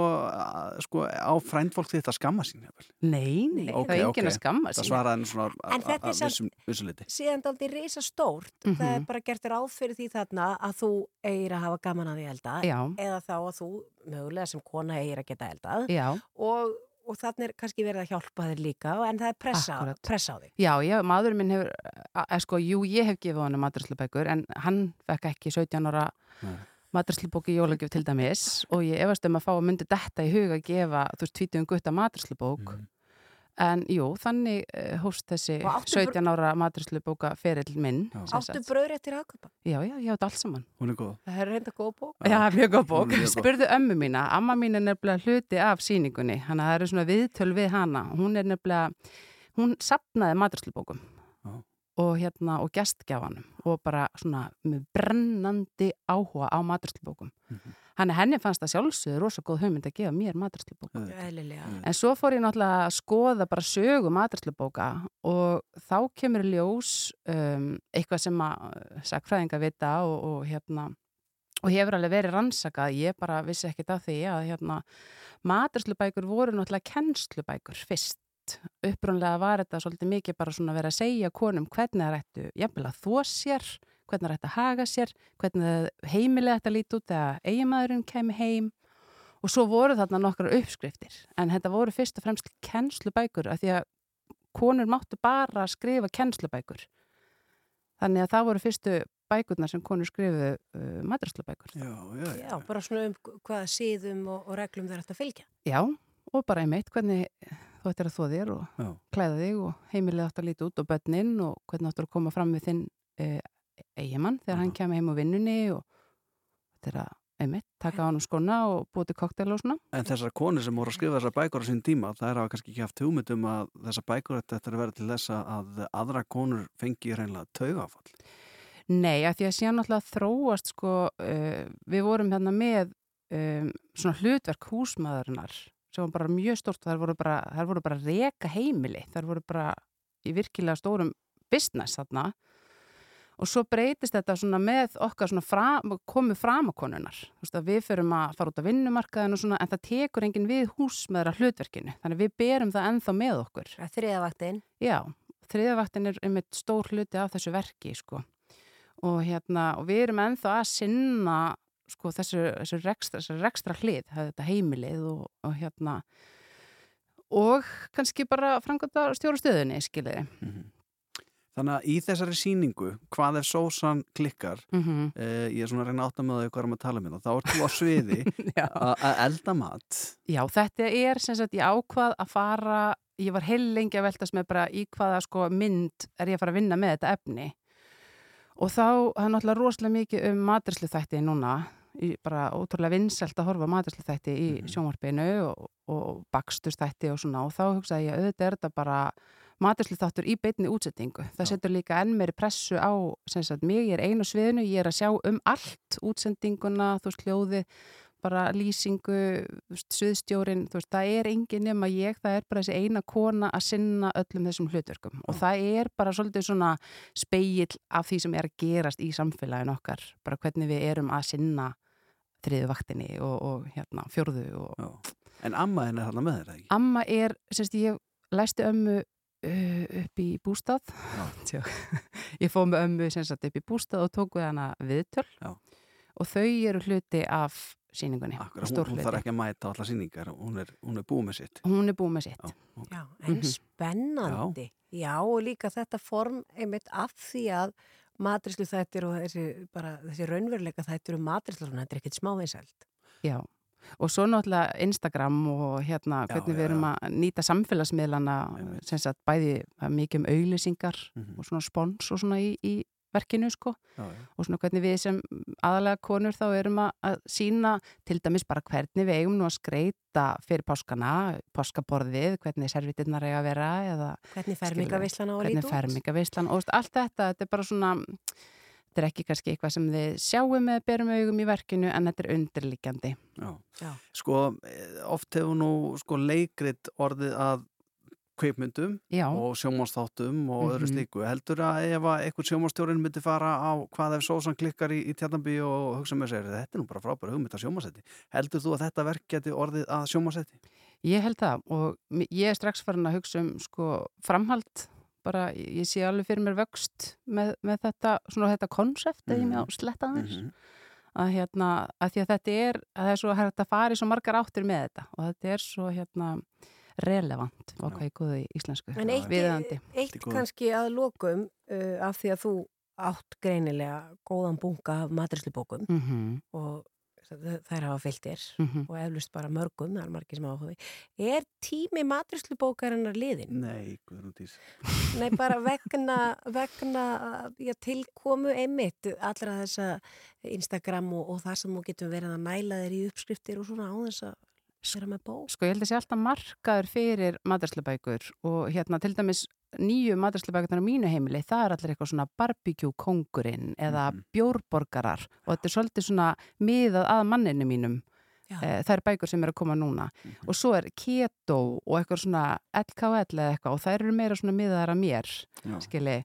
sko, á frændfólk þitt að skamma sín jafnvel? Nei, nei, Ok, það er enginn ok. að skamma Það sín. svaraði henni svona En þetta er að vissum, vissum liti Síðan daldi reysa stórt. Það er Mhm. bara gert ráð fyrir því þarna að þú eigir að hafa gaman að því elda. Já. Eða þá að þú mögulega sem kona eigir að geta eldað. Já. Og, og þannig er kannski verið að hjálpa þér líka en það er pressa, pressa á því. Já, ég, maðurinn minn hefur, að, að, sko, jú, ég hef gefið honum maturslubækur en hann fekk ekki 17 ára maturslubók í jólagjöf til dæmis og ég efast um að fá að myndi detta í huga að gefa, þú veist, 20 gutta maturslubók En jú, þannig uh, hóst þessi Og áttu br- 17 ára maturslu bóka ferill minn. Áttu sagt. bröðréttir aðköpa? Já, já, ég átti allt saman. Hún er góð. Það er reynda góð bók. Já, mjög góð bók. Er mjög góð. Spurðu ömmu mína, amma mín er nefnilega hluti af síningunni, hann að það eru svona viðtöl við hana. Hún er nefnilega, hún sapnaði maturslubókum og hérna og gestgjafanum og bara svona með brennandi áhuga á maturslubókum. Hann henni fannst það sjálfsögur rosa góð hugmynd að gefa mér maturslubókum. Eðlilega. En svo fór ég náttúrulega að skoða bara sögu maturslubóka og þá kemur ljós um, eitthvað sem að sakfræðinga vita og, og hérna og hefur alveg verið rannsakað, ég bara vissi ekkert af því að hérna maturslubækur voru náttúrulega kennslubækur fyrst. Upprunlega var þetta svolítið mikið bara svona að vera að segja konum hvernig það ættu jafnvel að þó sér, hvernig það ættu að haga sér, hvernig heimilega þetta líti út eða eiginmaðurinn kemi heim og svo voru þarna nokkra uppskriftir en þetta voru fyrst og fremst kennslubækur af því að konur máttu bara skrifa kennslubækur þannig að það voru fyrstu bækurnar sem konur skrifuðu uh, maturslubækur Já, já, Já, bara svona um hvaða síðum og, og reglum þeir ætti að fylgja. Já, og bara einmitt hvernig þú ættir að þó þér og Já. klæða þig og heimilega átt að líti út og börnin og hvernig áttur að koma fram við þinn uh, eigimann þegar hann kemur heim á vinnunni og þetta er að einmitt taka á hann um skona og búið til koktel og svona. En þessar konur sem voru að skrifa þessar bækur á sín tíma, það er að kannski ekki haft hugmynd um að þessar bækur þetta er að vera til þess að aðra konur fengi reynilega taugafall. Nei, að því að síðan náttúrulega þróast sko, uh, við vorum hérna með um, svona hlutverk húsmaðurinnar sem var bara mjög stórt og þær voru bara, þær voru bara reka heimili, þær voru bara í virkilega stórum business þarna og svo breytist þetta svona með okkar svona fram, komið framakonunar við förum að fara út af vinnumarkaðin og svona en það tekur enginn við húsmaðura hlutverkinu, þannig við berum það ennþá með okkur. Þriðavaktin. Já, þriðavaktin er einmitt stór hluti af þessu verki sko og hérna, og við erum ennþá að sinna sko þessu, þessu, rekstra, þessu rekstra hlið, það er þetta heimilið og, og hérna og kannski bara framkvæmda stjórastöðunni, skiljiði. Þannig að í þessari síningu, hvað ef sósan klikkar, Mhm. eh, ég er svona að reyna að átta með það hvað erum að tala um þetta, þá ert þú á sviði að að elda mat. Já, þetta er sem sagt, ég ákvað að fara, ég var heil lengi að veltast með bara í hvaða sko mynd er ég að fara að vinna með þetta efni og þá, það er náttúrulega rosalega mikið um maturslu þætti núna, bara ótrúlega vinsælt að horfa maturslu þætti í sjónvarpinu og, og bakstustætti og svona og þá hugsaði ég auðvitað er þetta bara maturslu þáttur í beinni útsettingu. Það setur líka enn meiri pressu á, sagt, mig, ég er einu sviðinu, ég er að sjá um allt útsendinguna, þú veist, hljóðið, bara lýsingu, sviðstjórin, þú veist, það er engin nema ég, það er bara þessi eina kona að sinna öllum þessum hlutverkum og það er bara svolítið svona speill af því sem er að gerast í samfélagin okkar, bara hvernig við erum að sinna þriðu vaktinni og, og hérna, fjórðu og... En amma henni er þarna með eða ekki? Amma er, semst, ég læsti ömmu upp í bústað ég fóð með ömmu sem sagt upp í bústað og tók við hana viðtöl Já. og þau eru hluti af síningunni Akkurat, stór hún, hún þarf ekki að mæta á allar síningar, hún er, hún er búið með sitt. hún er búið með sitt Já, en Mhm. spennandi. Já. og líka þetta form einmitt af því að matrislu þættir og þessi, bara, þessi raunveruleika þættir um matrislu, þetta er ekkert smávinsælt. Já, og svo náttúrulega Instagram og hérna hvernig já, við erum að nýta samfélagsmiðlana sem sagt bæði mikið um auðlýsingar og svona spons og svona í, í verkinu sko. Já, já. og svona hvernig við sem aðalega konur þá erum að, að sína til dæmis bara hvernig við eigum nú að skreita fyrir páskana, páskaborðið, hvernig servitirnar eiga að vera eða Hvernig fermingarveislan á að líta hvernig út? fermingaveislan og allt þetta, þetta er bara svona þetta er ekki kannski eitthvað sem þið sjáum með berum augum í verkinu en þetta er undirliggjandi. Já. Já. Sko, eh, oft hefur nú sko, leikrit orðið að kveipmyndum Já. og sjómanstáttum og öðru Mhm. slíku. Heldur að ef að einhver sjómanstjórin myndi fara á hvað ef sósan klikkar í, í tjarnabí og hugsa með sér, þetta er nú bara frábæra hugmynd að sjómansetti. Heldur þú að þetta verk geti orðið að sjómansetti? Ég held það og ég er strax farin að hugsa um sko framhald bara ég sé alveg fyrir mér vöxt með, með þetta, svona þetta konsept eða ég með á sletta aðeins. Mhm. að hérna, að því að þetta er að það er svo hægt að fara í svo margar áttir með þetta og þetta er svo hérna relevant á hvað ég góði í íslensku. En eitt, eitt kannski að lokum uh, af því að þú átt greinilega góðan bunga af matrislubókum Mhm. og þ- þær hafa fylgtir Mhm. og eflust bara mörgum, það er margir sem því. Er tími matrisslubókarinnar liðin? Nei, Guðrún Dís. Nei, bara vegna, vegna já, tilkomu einmitt allra þessa Instagram og, og það sem þú getur verið að mæla þér í uppskriftir og svona á þess að vera með bók. Sko ég held að sé alltaf markaður fyrir maturslubækur og hérna til dæmis nýju maturslubækurnar á mínu heimili, það er allir eitthvað svona barbecue kongurinn eða bjórborgarar og þetta er svolítið svona miðað að manninu mínum. Já. Eh, Það er bækur sem eru að koma núna og svo er keto og eitthvað svona LKL eða eitthvað og það eru meira svona miðaðar að mér, Já. skilji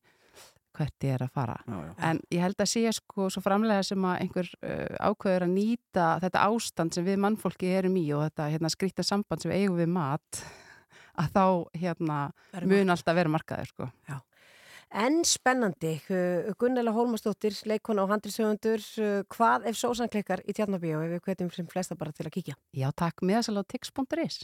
hvert ég er að fara. Já. En ég held að sé sko svo framlega sem að einhver uh, ákveður að nýta þetta ástand sem við mannfólki erum í og þetta hérna, skrýta samband sem við eigum við mat að þá hérna mun alltaf vera markaður sko. Já. En spennandi, Gunnela Hólmastóttir, leikona og handrisöfundur, uh, hvað ef sósan klikkar í tjarnabíu ef við hvetjum sem flesta bara til að kíkja? Já, takk miðasal á tix.is.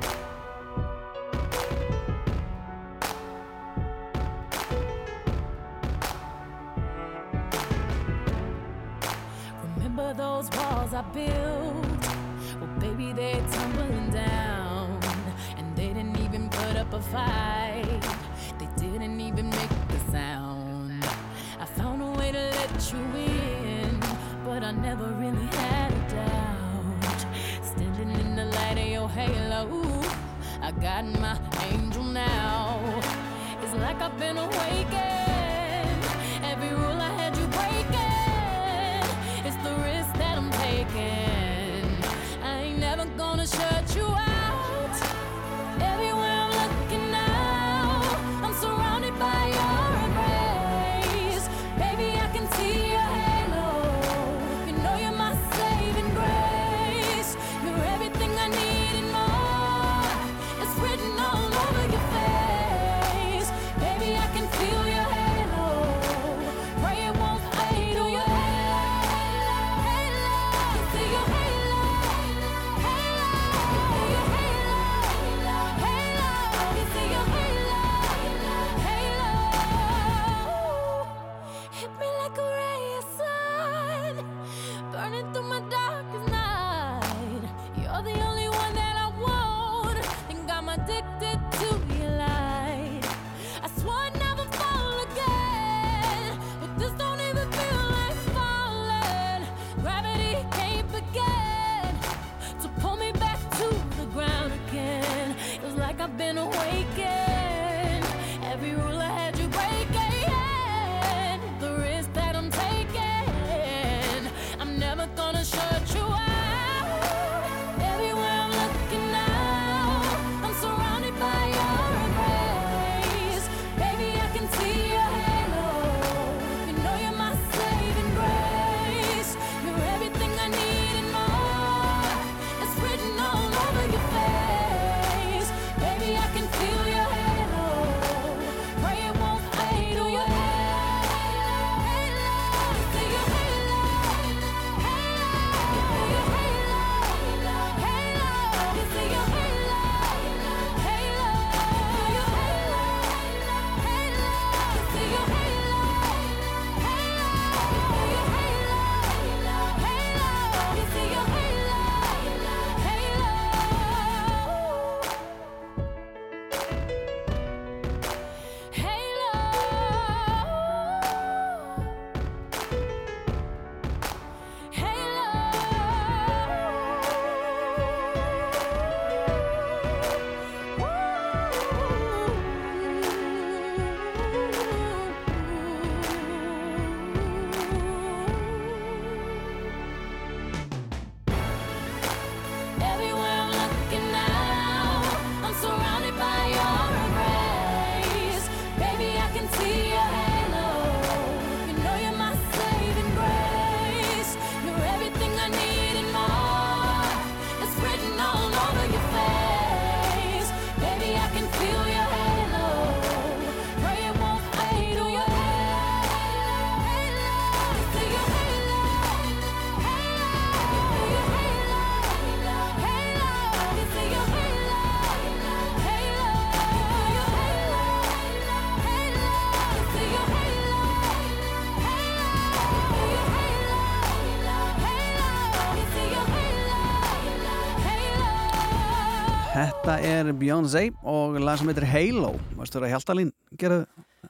Er Beyoncé og lag sem heitir Halo Varstu að Hjaltalín gera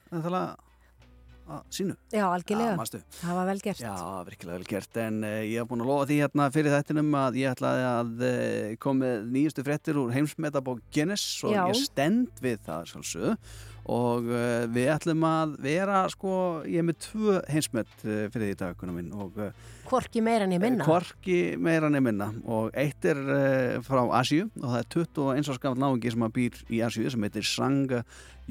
þetta lag sínu? Já, algjörlega. Manstu. Það var vel gert. Já, virkilega vel gert en uh, ég hef búin að lofa því hérna fyrir þettinum að ég ætlaði að uh, koma með nýjustu fréttir úr heimsmetabók Guinness og Já. ég stend við það sjálfsögðu og uh, við ætlum að vera sko, ég er með tvö heimsmet fyrir því daguna minn og Hvorki meira ég minna. Hvorki meira ég minna. Og eitt er uh, frá Asíu og það er 21 árs gammal náungi sem að býr í Asíu sem heitir Sang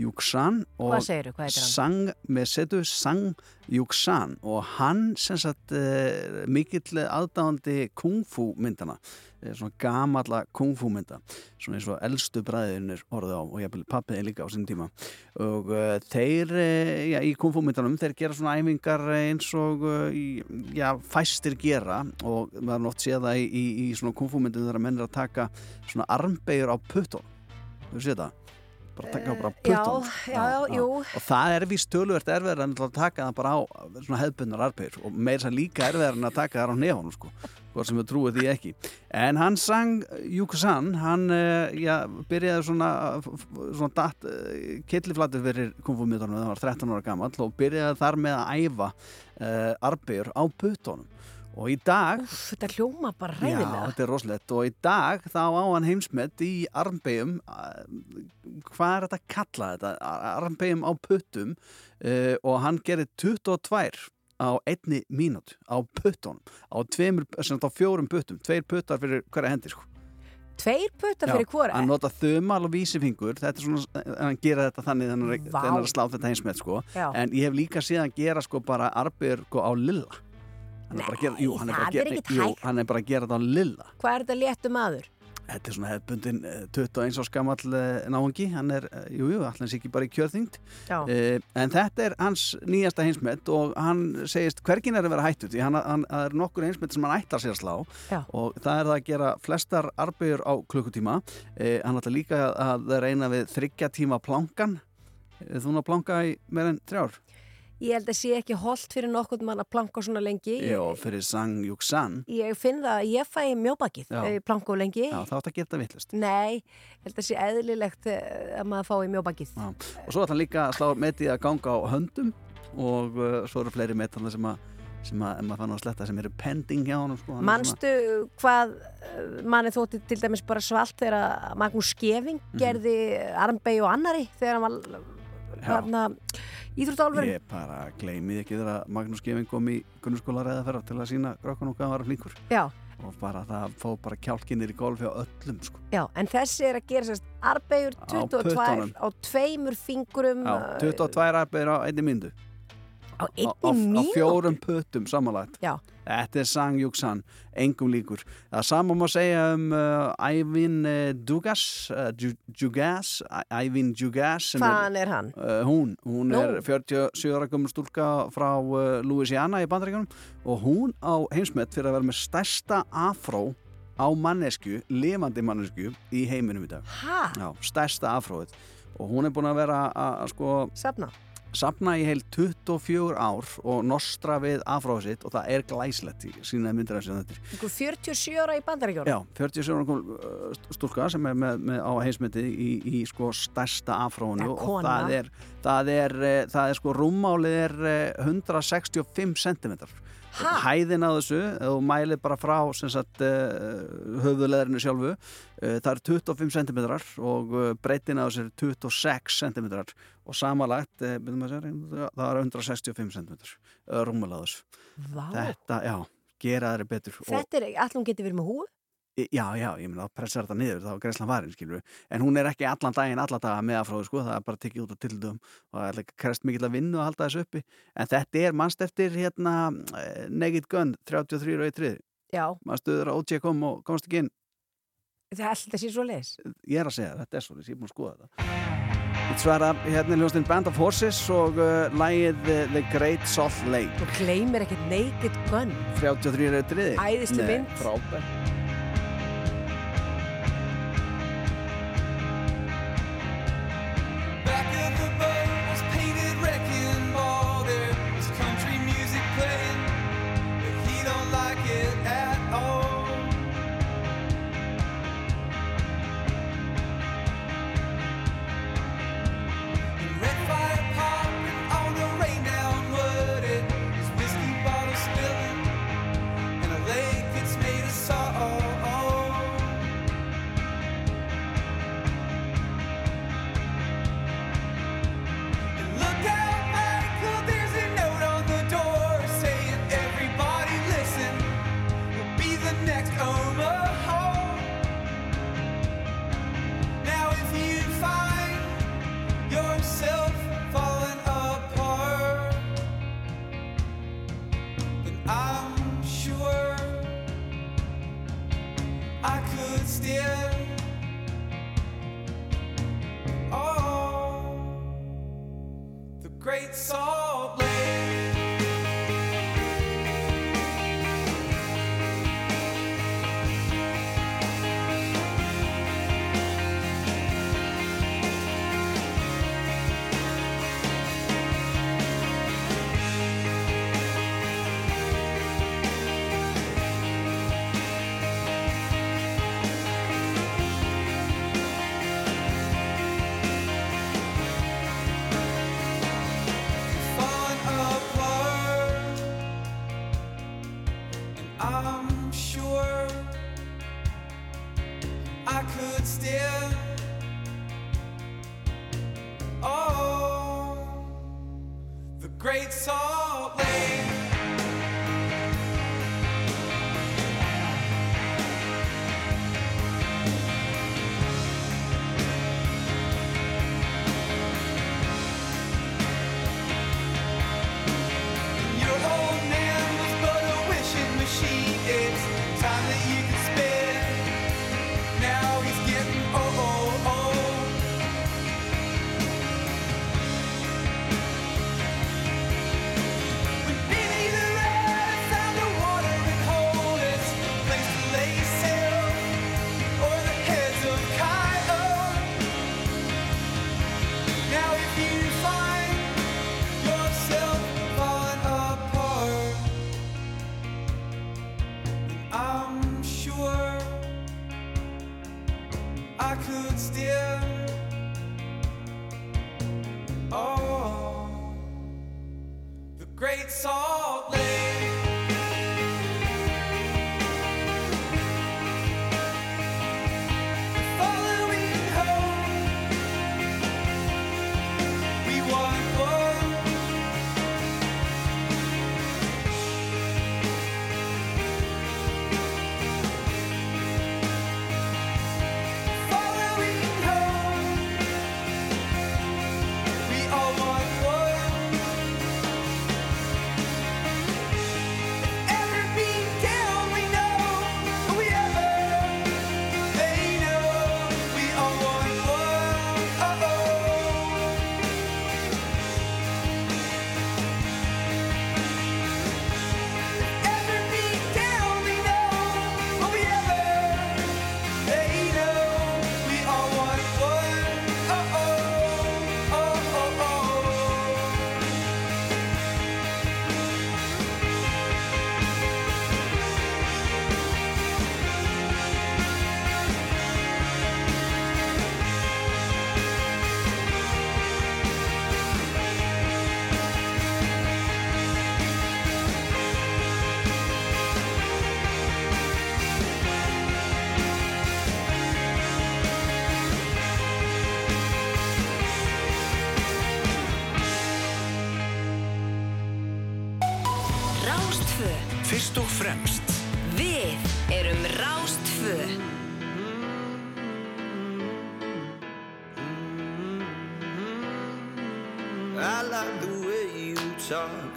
Yuksan og Hvað segirðu, hvað heitir hann? Sang, með setu Sang Yuksan og hann sem sagt uh, mikill aðdáðandi kung fu myndana eh, svona gamalla kung fu mynda svona eins og elstu bræðinir orðið á og ég hef pappiði líka á sinni tíma. Og uh, þeir uh, já, í kung fu myndunum þeir gera svona æfingar eins og uh, í, já, fæstir gera. Og maður oft séð það í, í, í svona kung fu myndum þegar menn er að taka svona armbegjur á puttun þú séð það bara taka bara Eh, já, já, já, jú. og það er víst töluvert erfiðar en að taka það bara á svona hefðbundnar armbegjur og meira sér líka erfiðar en að taka það á nefnum sko. Hvort sem við trúið því ekki. En hann sang Yukusan hann uh, já, byrjaði svona svona datt kittliflatur fyrir kumfumíðunum þegar hann var 13 ára gammal og byrjaði þar með að æfa uh, arbegur á puttunum og í dag Úff, þetta hljóma bara Já, ræðilega. þetta er rosalegt og í dag þá á hann heimsmet í armbegjum hvað er þetta að kalla þetta armbegjum á puttum uh, og hann gerir 22 á einni mínútu á puttunum á, tveimur, á fjórum puttum tveir puttar fyrir hverja hendi sko. Tveir puttar Já, fyrir hvora? hann nota þumal og vísifingur þetta er svona, hann gera þetta þannig þannig að hann er að slá þetta heimsmet sko. Já. en ég hef líka séð hann gera sko bara arbegjur sko, á lilla er að gera, jú, hann er bara að það er gera, ekkert jú, hægt. hann er bara að gera þetta á lilla. Hvað er þetta léttu maður? Þetta er svona hefðbundin eh, 21 árs gamall eh, náungi, hann er, eh, jú, jú, allir ekki bara í kjörþyngd. Uh, en þetta er hans nýjasta heimsmet og hann segist hvergin er að vera hættu því hann, hann er nokkur heimsmet sem hann ætlar sér að slá Já. og það er það að gera flestar arbegur á klukkutíma. Uh, hann ætlar líka að reyna við þryggja tíma plankan. Eh, þú nú að planka í meir en þrjár Ég held að sé ekki holdt fyrir nokkurn mann að planka svona lengi. Jó, fyrir Sang Yuksan Ég finn það að ég fæ mjóbakið Já. planka of lengi. Já, það átt að geta vittlust Nei, ég held að sé eðlilegt eh, að maður fái mjóbakið. Já. og svo ætla hann líka að slá metið að ganga á höndum og uh, svo eru fleiri metana sem að sem að, maður fann á að sletta sem eru pending hjá honum sko. Hann er Manstu hvað eh, manni þótti til dæmis bara svalt þegar Magnús Skeving Mhm. gerði armbegi og annari þegar hann var hérna, íþróttálfurinn? Ég bara gleymið ekki þegar að Magnús Gefing kom í grunnskóla reyðaferðar til að sína grökkun og hvað var flinkur Já. og bara það fóð bara kjálkinir í golfi á öllum sko. Já, en þessi er að gera sérst arbegur 22 puttunum. á tveimur fingurum Já, 22 arbeir á einni myndu á einni á, á fjórum puttum samanlagt Já. Þetta er Sang Yuksan, engum líkur Það sama má segja um uh, Ævin uh, Dugas uh, Æ- Ævin Djugas sem Hvaðan er hann? Uh, hún, hún Nú. er 47 ára gömur stúlka frá uh, Louisiana í bandaríkanum og hún á heimsmet fyrir að vera með stærsta afró á mannesku, lifandi mannesku í heiminum í dag. Ha? Já, stærsta afróið og hún er búin að vera að sko Safna? Safna í heil 24 ár og nostra við afróið sitt og það er glæslegt í sína myndir sér þetta. Einhver 47 ára í bandaríkjónu? Já, 47 ára uh, stúlka sem er með, með á heimsmyndi í, í sko stærsta Ja, og það er, það er, eh, það er sko rúmmálið er eh, 165 cm Ha? hæðin á þessu og mælið bara frá sem sagt uh, höfuleðrinu sjálfu uh, það er 25 cm og uh, breytin á þessu er 26 cm og samanlagt uh, það er 165 cm Vá. þetta, já, gera þeirri betur Þetta er, hún getur verið með húu? Já, já, ég meina, þá pressar þetta niður, þá er greiðslan varin, skilur En hún er ekki allan daginn, alla daga með afróðu, sko, það er bara tekið út á tildum og það er krest mikill að vinna og halda þessu uppi. En þetta er mannst eftir, hérna, eh, Naked Gun, 33 og 1 Já. Mannstu þeirra OJ kom og komast ekki inn. Það er alltaf sér svo leis. Ég er að segja, þetta er svo, ég er búin að skoða þetta. Þetta svara, hérna er hljóðstinn Band of Horses og uh, lægið uh, The Great Salt Lake. Þú gleymir ekkert Naked Gun. 33 og 1 Æðisleg mynd. Frábært. I could still. Oh, the Great Salt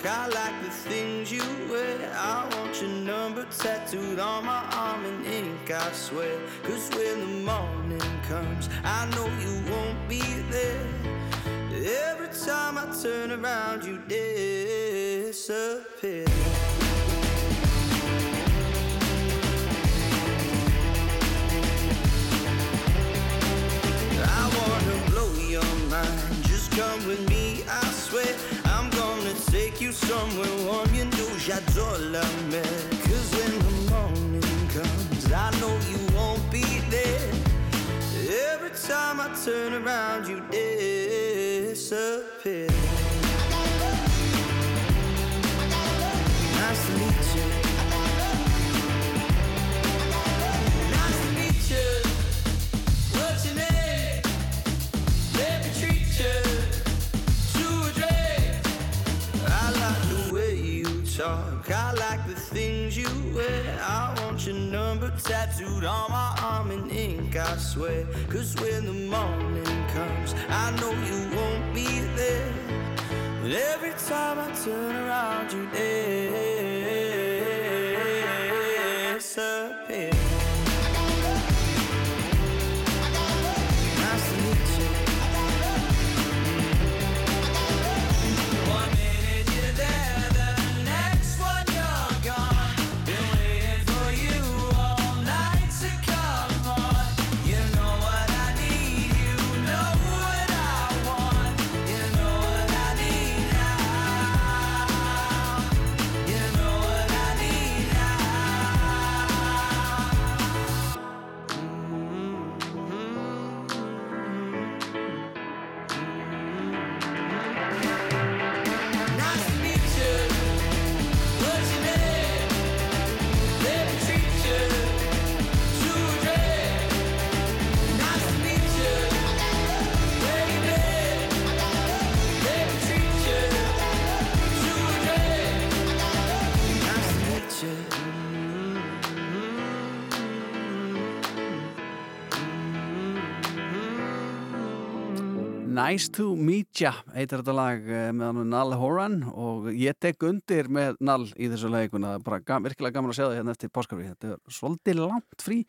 I like the things you wear. I want your number tattooed on my arm in ink, I swear. Cause when the morning comes, I know you won't be there. Every time I turn around, you disappear. La mer. Cause when the morning comes, I know you won't be there. Every time I turn around, you disappear. Nice to meet you. Nice to meet you. What's your name? Let me treat you to a drink. I like the way you talk. Wear. I want your number tattooed on my arm in ink, I swear. Cause when the morning comes, I know you won't be there. But every time I turn around, you disappear. Nice to meet ya heitir þetta lag eh, með Nall Horan og ég tek undir með Nall í þessu leikuna, bara gam, virkilega gaman að segja það hérna eftir páskarfi, þetta er svolítið langt frí,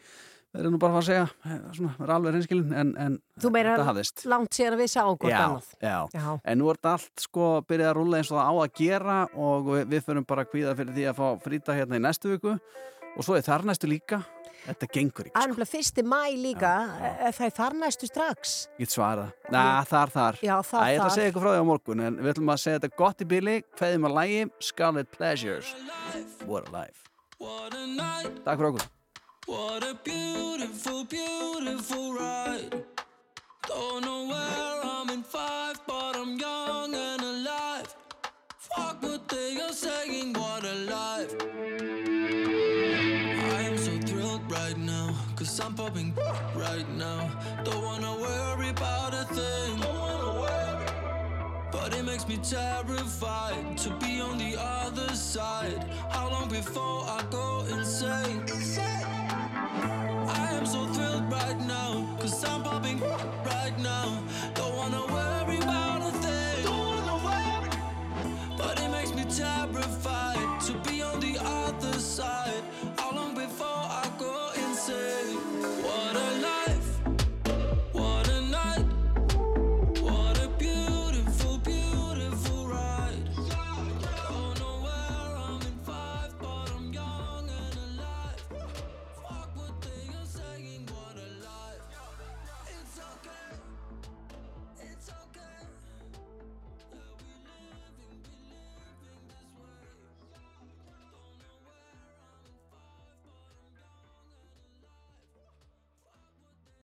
það er nú bara að að segja eh, svona, vera alveg reynskilin en, en Þú meira þetta hafðist. langt síðan að við sáum hvort annað. já, Já. en nú er þetta allt sko byrjað að rúlla eins og það á að gera og við, við förum bara að kvíða fyrir því að fá frýta hérna í næstu viku og svo er þar næstu líka þetta gengur ekki, Það er nefnilega fyrsti mæ líka, e- það er þar næstu strax. ég get svarað Næ, þar, þar Já, þar, Æ, Ég ætla að þar. segja ykkur frá því á morgun en við ætlum að segja þetta gott í bili kveðum að lægi Scarlet Pleasures What a life Takk fyrir okkur What a beautiful, beautiful ride. Don't know where I'm in five, but I'm young and alive. Fuck what they are saying, what a life. Cause I'm popping right now. Don't wanna worry about a thing. But it makes me terrified to be on the other side. How long before I go insane?